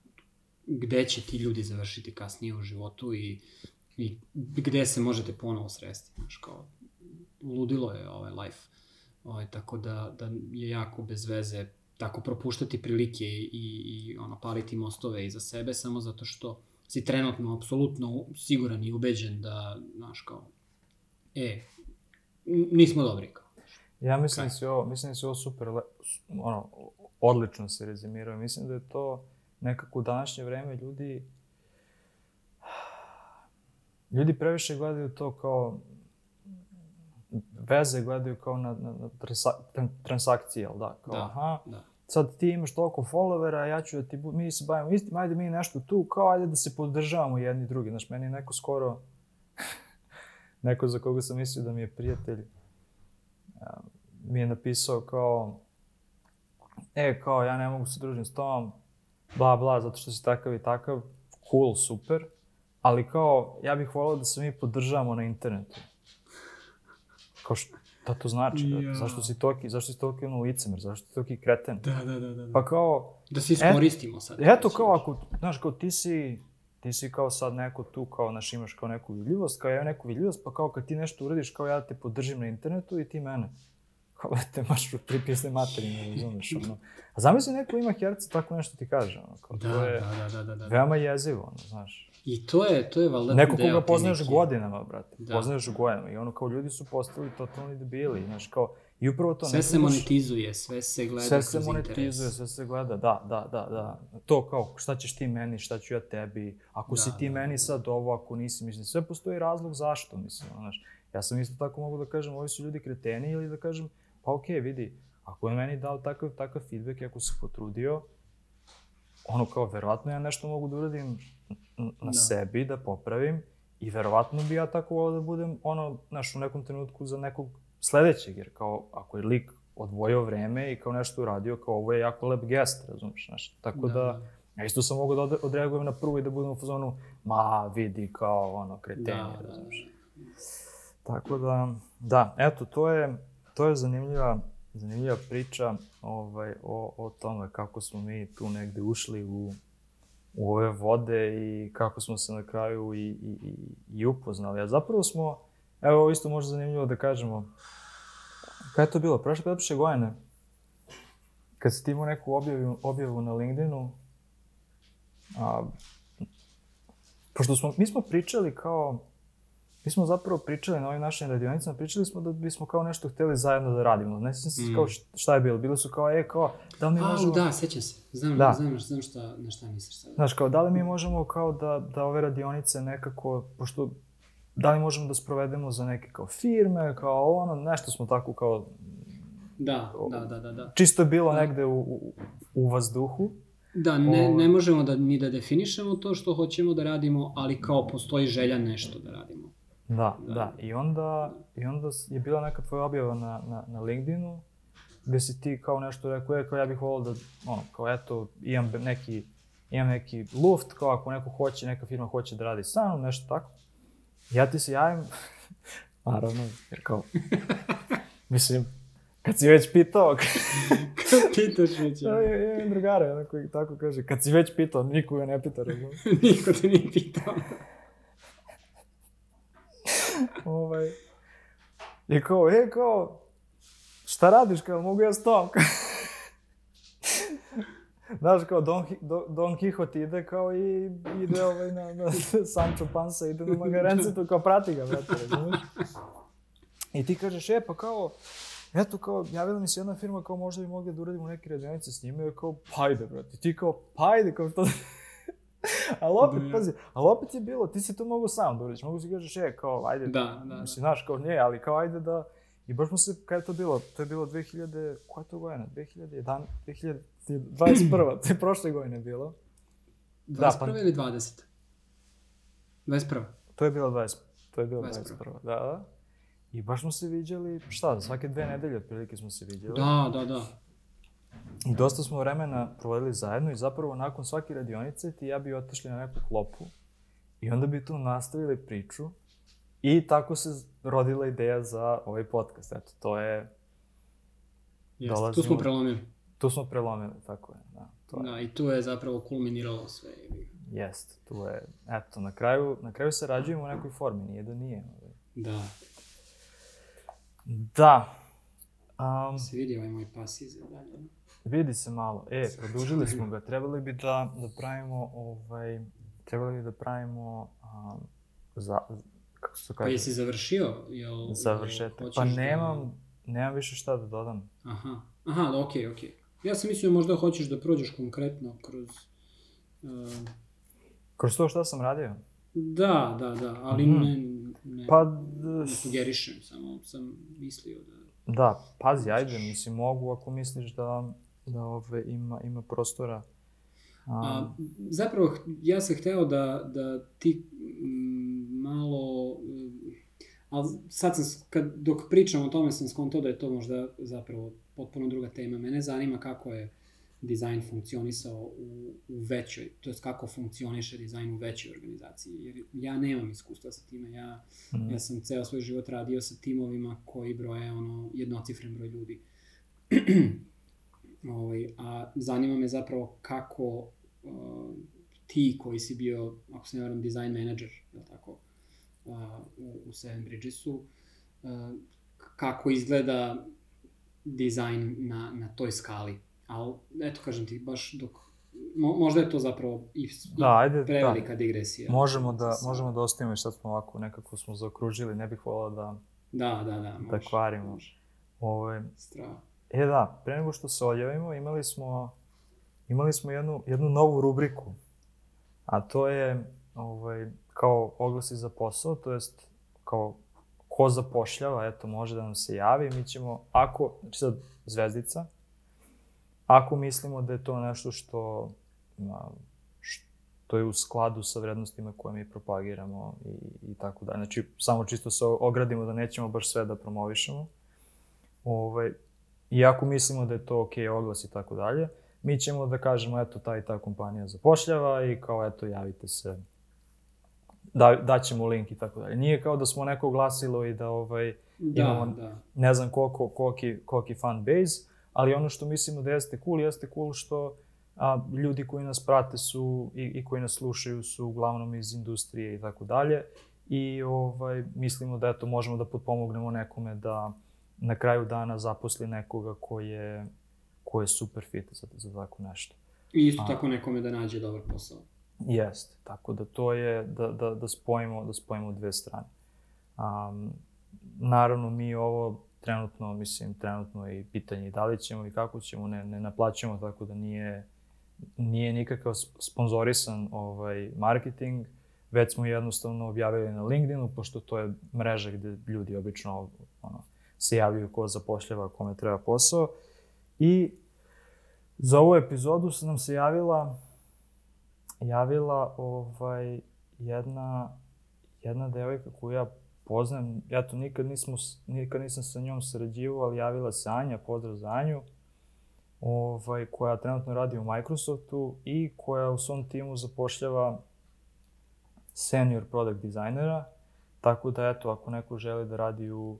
gde će ti ljudi završiti kasnije u životu i, i gde se možete ponovo sresti. Znaš, kao, ludilo je ovaj life. Ovaj, tako da, da je jako bez veze tako propuštati prilike i, i ono, paliti mostove iza sebe samo zato što si trenutno apsolutno siguran i ubeđen da, znaš, kao, e, nismo dobri, kao Ja mislim da si ovo, mislim da si ovo super, ono, odlično se rezimirao. Mislim da je to nekako u današnje vreme ljudi ljudi previše gledaju to kao veze gledaju kao na, na, na transa, transakcije, jel da? Kao, da, aha, da. sad ti imaš toliko followera, ja ću da ti, mi se bavimo istim, ajde mi nešto tu, kao ajde da se podržavamo jedni drugi. Znaš, meni je neko skoro, neko za koga sam mislio da mi je prijatelj, mi je napisao kao e, kao ja ne mogu se družiti s tom, bla, bla, zato što si takav i takav, cool, super, ali kao, ja bih volao da se mi podržavamo na internetu. Kao što, da to znači? Ja. Da, zašto si toki, zašto si toki ono licemer, zašto si toki kreten? Da, da, da, da. Pa kao... Da se iskoristimo et, sad. Eto, kao ako, znaš, kao ti si, ti si kao sad neko tu, kao, znaš, imaš kao neku vidljivost, kao ja neku vidljivost, pa kao kad ti nešto uradiš, kao ja te podržim na internetu i ti mene. Kao, te maš u tri pisne materine, razumeš, ono. A zamisli neko ima herca, tako nešto ti kaže, ono, kao, da, to je da, da, da, da, da. veoma jezivo, ono, znaš. I to je, to je valjda Neko koga poznaješ godinama, brate, da. poznaješ godinama i ono, kao, ljudi su postali totalni debili, znaš, kao, I upravo to... Sve se monetizuje, sve se gleda sve se monetizuje, interes. sve se gleda, da, da, da, da. To kao, šta ćeš ti meni, šta ću ja tebi, ako da, si ti da, meni da. sad ovo, ako nisi, mislim, sve postoji razlog zašto, mislim, znaš. Ja sam isto tako mogu da kažem, ovi su ljudi kreteni ili da kažem, pa okej, okay, vidi, ako je meni dao takav, takav feedback, ako se potrudio, ono kao, verovatno ja nešto mogu da uradim na da. sebi, da popravim, i verovatno bi ja tako volao da budem, ono, znaš, u nekom trenutku za nekog sledećeg, jer kao, ako je lik odvojio vreme i kao nešto uradio, kao ovo je jako lep gest, razumiješ, znaš, tako da, da, da ja isto sam mogao da odreagujem na prvu i da budem u fazonu, ma, vidi, kao, ono, kretenje, da, da razumiješ. Da, da. Tako da, da, eto, to je, to je zanimljiva, zanimljiva priča ovaj, o, o tome kako smo mi tu negde ušli u, u ove vode i kako smo se na kraju i, i, i upoznali. A zapravo smo Evo, ovo isto možda zanimljivo da kažemo. Kada je to bilo? Prošle pretprošle godine? Kad si ti imao neku objavu, objavu na LinkedInu, a, pošto smo, mi smo pričali kao, mi smo zapravo pričali na ovim našim radionicama, pričali smo da bismo kao nešto hteli zajedno da radimo. Ne sjećam se Mm. kao šta- šta je bilo. Bili su kao, e, kao, da li mi A, možemo... da, sećam se. Znam, Da. znam, znam šta, na šta misliš sad. Znaš, kao, da li mi možemo kao da, da ove radionice nekako, pošto, da li možemo da sprovedemo za neke kao firme, kao ono, nešto smo tako kao, Da, da, da, da, da. čisto je bilo Da. negde u, u, u vazduhu. Da, ne, ne možemo da, ni da definišemo to što hoćemo da radimo, ali kao postoji želja nešto da radimo. Da, Da. da. I onda, I onda je bila neka tvoja objava na, na, na LinkedInu, gde si ti kao nešto rekao, je, kao ja bih volao da, ono, kao eto, imam neki, imam neki luft, kao ako neko hoće, neka firma hoće da radi sa mnom, nešto tako. Ja ti se javim, naravno, jer kao, mislim, kad si već pitao, Pitaš me će. ja ja imam drugara, ono koji tako kaže, kad si već pitao, niko ga ne pita, razumiješ? Niko te nije pitao. ovaj, I kao, e, kao, šta radiš, kao, mogu ja s tom? Znaš, kao, Don, Don, Don Quixote ide kao i ide ovaj na, na Sancho Panza, ide na Magarencitu, kao prati ga, brate, razumiješ? I ti kažeš, e, pa kao, eto, kao, javila mi se jedna firma, kao, možda bi mogli da uradimo neke radionice s njima, i kao, pa ajde, brate, ti kao, pa ajde, kao, što... ali opet, Da, pazi, ali opet je bilo, ti si to mogu sam da uradiš, mogu si kažeš, e, kao, ajde, Da, da, Mislim, znaš, kao nije, ali kao ajde da... I baš smo se, kada je to bilo? To je bilo 2000, koja je to godina? 2011, 2021, to je prošle godine bilo. Da, 21. pa- ili 20? 21. To je bilo 20, to je bilo 21.. 21. Da, da. I baš smo se viđali, šta, svake dve nedelje otprilike smo se viđali. Da, da, da. I dosta smo vremena provodili zajedno i zapravo nakon svake radionice ti i ja bi otišli na neku klopu i onda bi tu nastavili priču i tako se rodila ideja za ovaj podcast. Eto, to je, Jeste, tu smo prelomili. Tu smo prelomili, tako je. Da, to je. Da, i tu je zapravo kulminiralo sve. Jest, tu je, eto, na kraju, na kraju se rađujemo u nekoj formi, nije da nije. ovaj. Da. Da. Um, Se vidi ovaj moj pas iza dalje. vidi se malo. E, produžili smo ga. Trebali bi da, da pravimo, ovaj, trebali bi da pravimo, um, za, kako se to Pa kaže? jesi završio? Jel, Završetak. Pa hoćeš nemam, nemam više šta da dodam. Da... Aha, aha, da, okej, okej. Ja sam mislio možda hoćeš da prođeš konkretno kroz... Uh, Kroz to šta sam radio? da, da, da, ali Mhm. ne, ne, Pa, ne sugerišem, samo sam mislio da... da, pazi, ajde, mislim, mogu ako misliš da, da ove, ima, ima prostora. A, zapravo, h- ja sam hteo da, da ti mm, malo... mm, Ali sad sam, kad, dok pričam o tome sam skontao da je to možda zapravo potpuno druga tema. Mene zanima kako je dizajn funkcionisao u, u većoj, to jest kako funkcioniše dizajn u većoj organizaciji. Jer ja nemam iskustva sa time. Ja, Mm. ja sam ceo svoj život radio sa timovima koji broje ono jednocifren broj ljudi. ovaj, a zanima me zapravo kako uh, ti koji si bio, ako se ne varam, design manager, je tako, uh, u, u Seven Bridgesu, uh, kako izgleda dizajn na, na toj skali. Ali, eto, kažem ti, baš dok... Mo, možda je to zapravo i, Da, ajde, prevelika digresija. Možemo da, Sa- možemo da ostavimo i sad smo ovako nekako smo zaokružili, ne bih volao da, Da, da, da. Može, da kvarimo. može. Ove, Strava. e da, pre nego što se odjavimo, imali smo, imali smo jednu, jednu novu rubriku, a to je ovaj, kao oglasi za posao, to jest kao ko zapošljava, eto, može da nam se javi, mi ćemo, ako, znači sad zvezdica, ako mislimo da je to nešto što, što je u skladu sa vrednostima koje mi propagiramo i, i tako dalje. Znači, samo čisto se ogradimo da nećemo baš sve da promovišemo. Ovaj, I ako mislimo da je to ok, oglas i tako dalje, mi ćemo da kažemo, eto, ta i ta kompanija zapošljava i kao, eto, javite se, da, daćemo link i tako dalje. Nije kao da smo neko glasilo i da, ovaj, Da, Imamo- da. ne znam koliko, koliki, koliki fan base, ali ono što mislimo da jeste cool, jeste cool što a, ljudi koji nas prate su i, i koji nas slušaju su uglavnom iz industrije i tako dalje. i ovaj, mislimo da eto, možemo da potpomognemo nekome da na kraju dana zaposli nekoga ko je, ko je super fit za, za tako nešto. I isto A, tako nekome da nađe dobar posao. Jeste, tako da to je da, da, da, spojimo, da spojimo dve strane. Um, naravno, mi ovo trenutno, mislim, trenutno i pitanje da li ćemo i kako ćemo, ne, ne naplaćamo, tako da nije, nije nikakav sponzorisan ovaj, marketing, već smo jednostavno objavili na LinkedInu, pošto to je mreža gde ljudi obično ono, se javljaju ko zapošljava, kome treba posao. I za ovu epizodu se nam se javila javila ovaj, jedna, jedna devojka koju ja poznam, ja to nikad, nismo, nikad nisam sa njom sarađivao, ali javila se Anja, pozdrav za Anju, ovaj, koja trenutno radi u Microsoftu i koja u svom timu zapošljava senior product designera, tako da eto, ako neko želi da radi u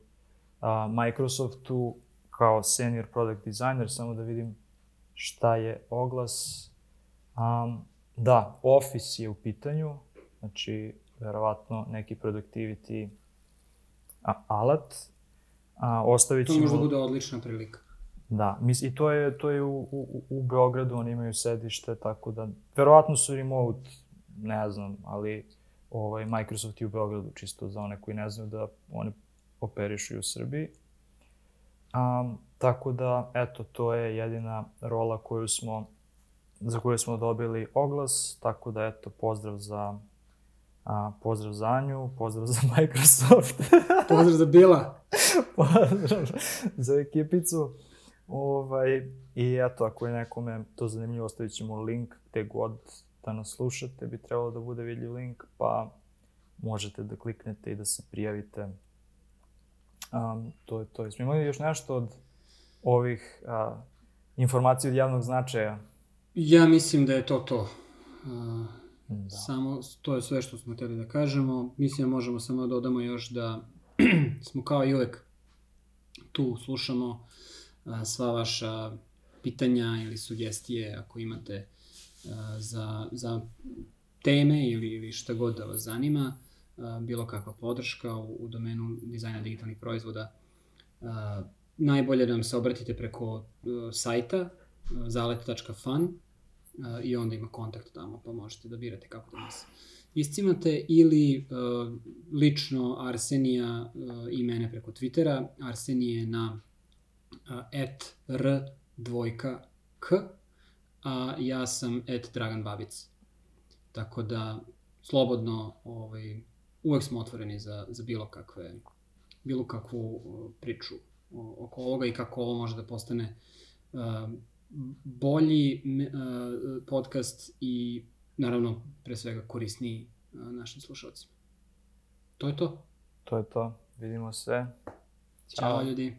a, Microsoftu kao senior product designer, samo da vidim šta je oglas. Um, da, Office je u pitanju, znači verovatno neki productivity a, alat. A, ostavit ćemo... To možda bude odlična prilika. Da, mis, i to je, to je u, u, u Beogradu, oni imaju sedište, tako da, verovatno su remote, ne znam, ali ovaj, Microsoft je u Beogradu, čisto za one koji ne znaju da one operišu i u Srbiji. Um, tako da, eto, to je jedina rola koju smo, za koju smo dobili oglas, tako da, eto, pozdrav za A, pozdrav za Anju, pozdrav za Microsoft. pozdrav za Bila. pozdrav za ekipicu. Ovaj, I eto, ako je nekome to zanimljivo, ostavit ćemo link gde god da nas slušate, bi trebalo da bude vidljiv link, pa možete da kliknete i da se prijavite. Um, to je to. Smo imali još nešto od ovih uh, informacija od javnog značaja? Ja mislim da je to to. Uh, da. Samo, to je sve što smo hteli da kažemo. Mislim da možemo samo da dodamo još da smo kao i uvek tu, slušamo uh, sva vaša pitanja ili sugestije ako imate za, za teme ili, ili šta god da vas zanima, bilo kakva podrška u, u domenu dizajna digitalnih proizvoda, najbolje da nam se obratite preko sajta zalet.fan i onda ima kontakt tamo, pa možete da birate kako da nas iscimate ili lično Arsenija i mene preko Twittera. Arsenije na at r dvojka k a ja sam et Dragan Babic. Tako da, slobodno, ovaj, uvek smo otvoreni za, za bilo kakve, bilo kakvu priču oko ovoga i kako ovo može da postane uh, bolji uh, podcast i naravno pre svega korisniji uh, našim slušalcima. To je to. To je to. Vidimo se. Ćao, Ćao ljudi.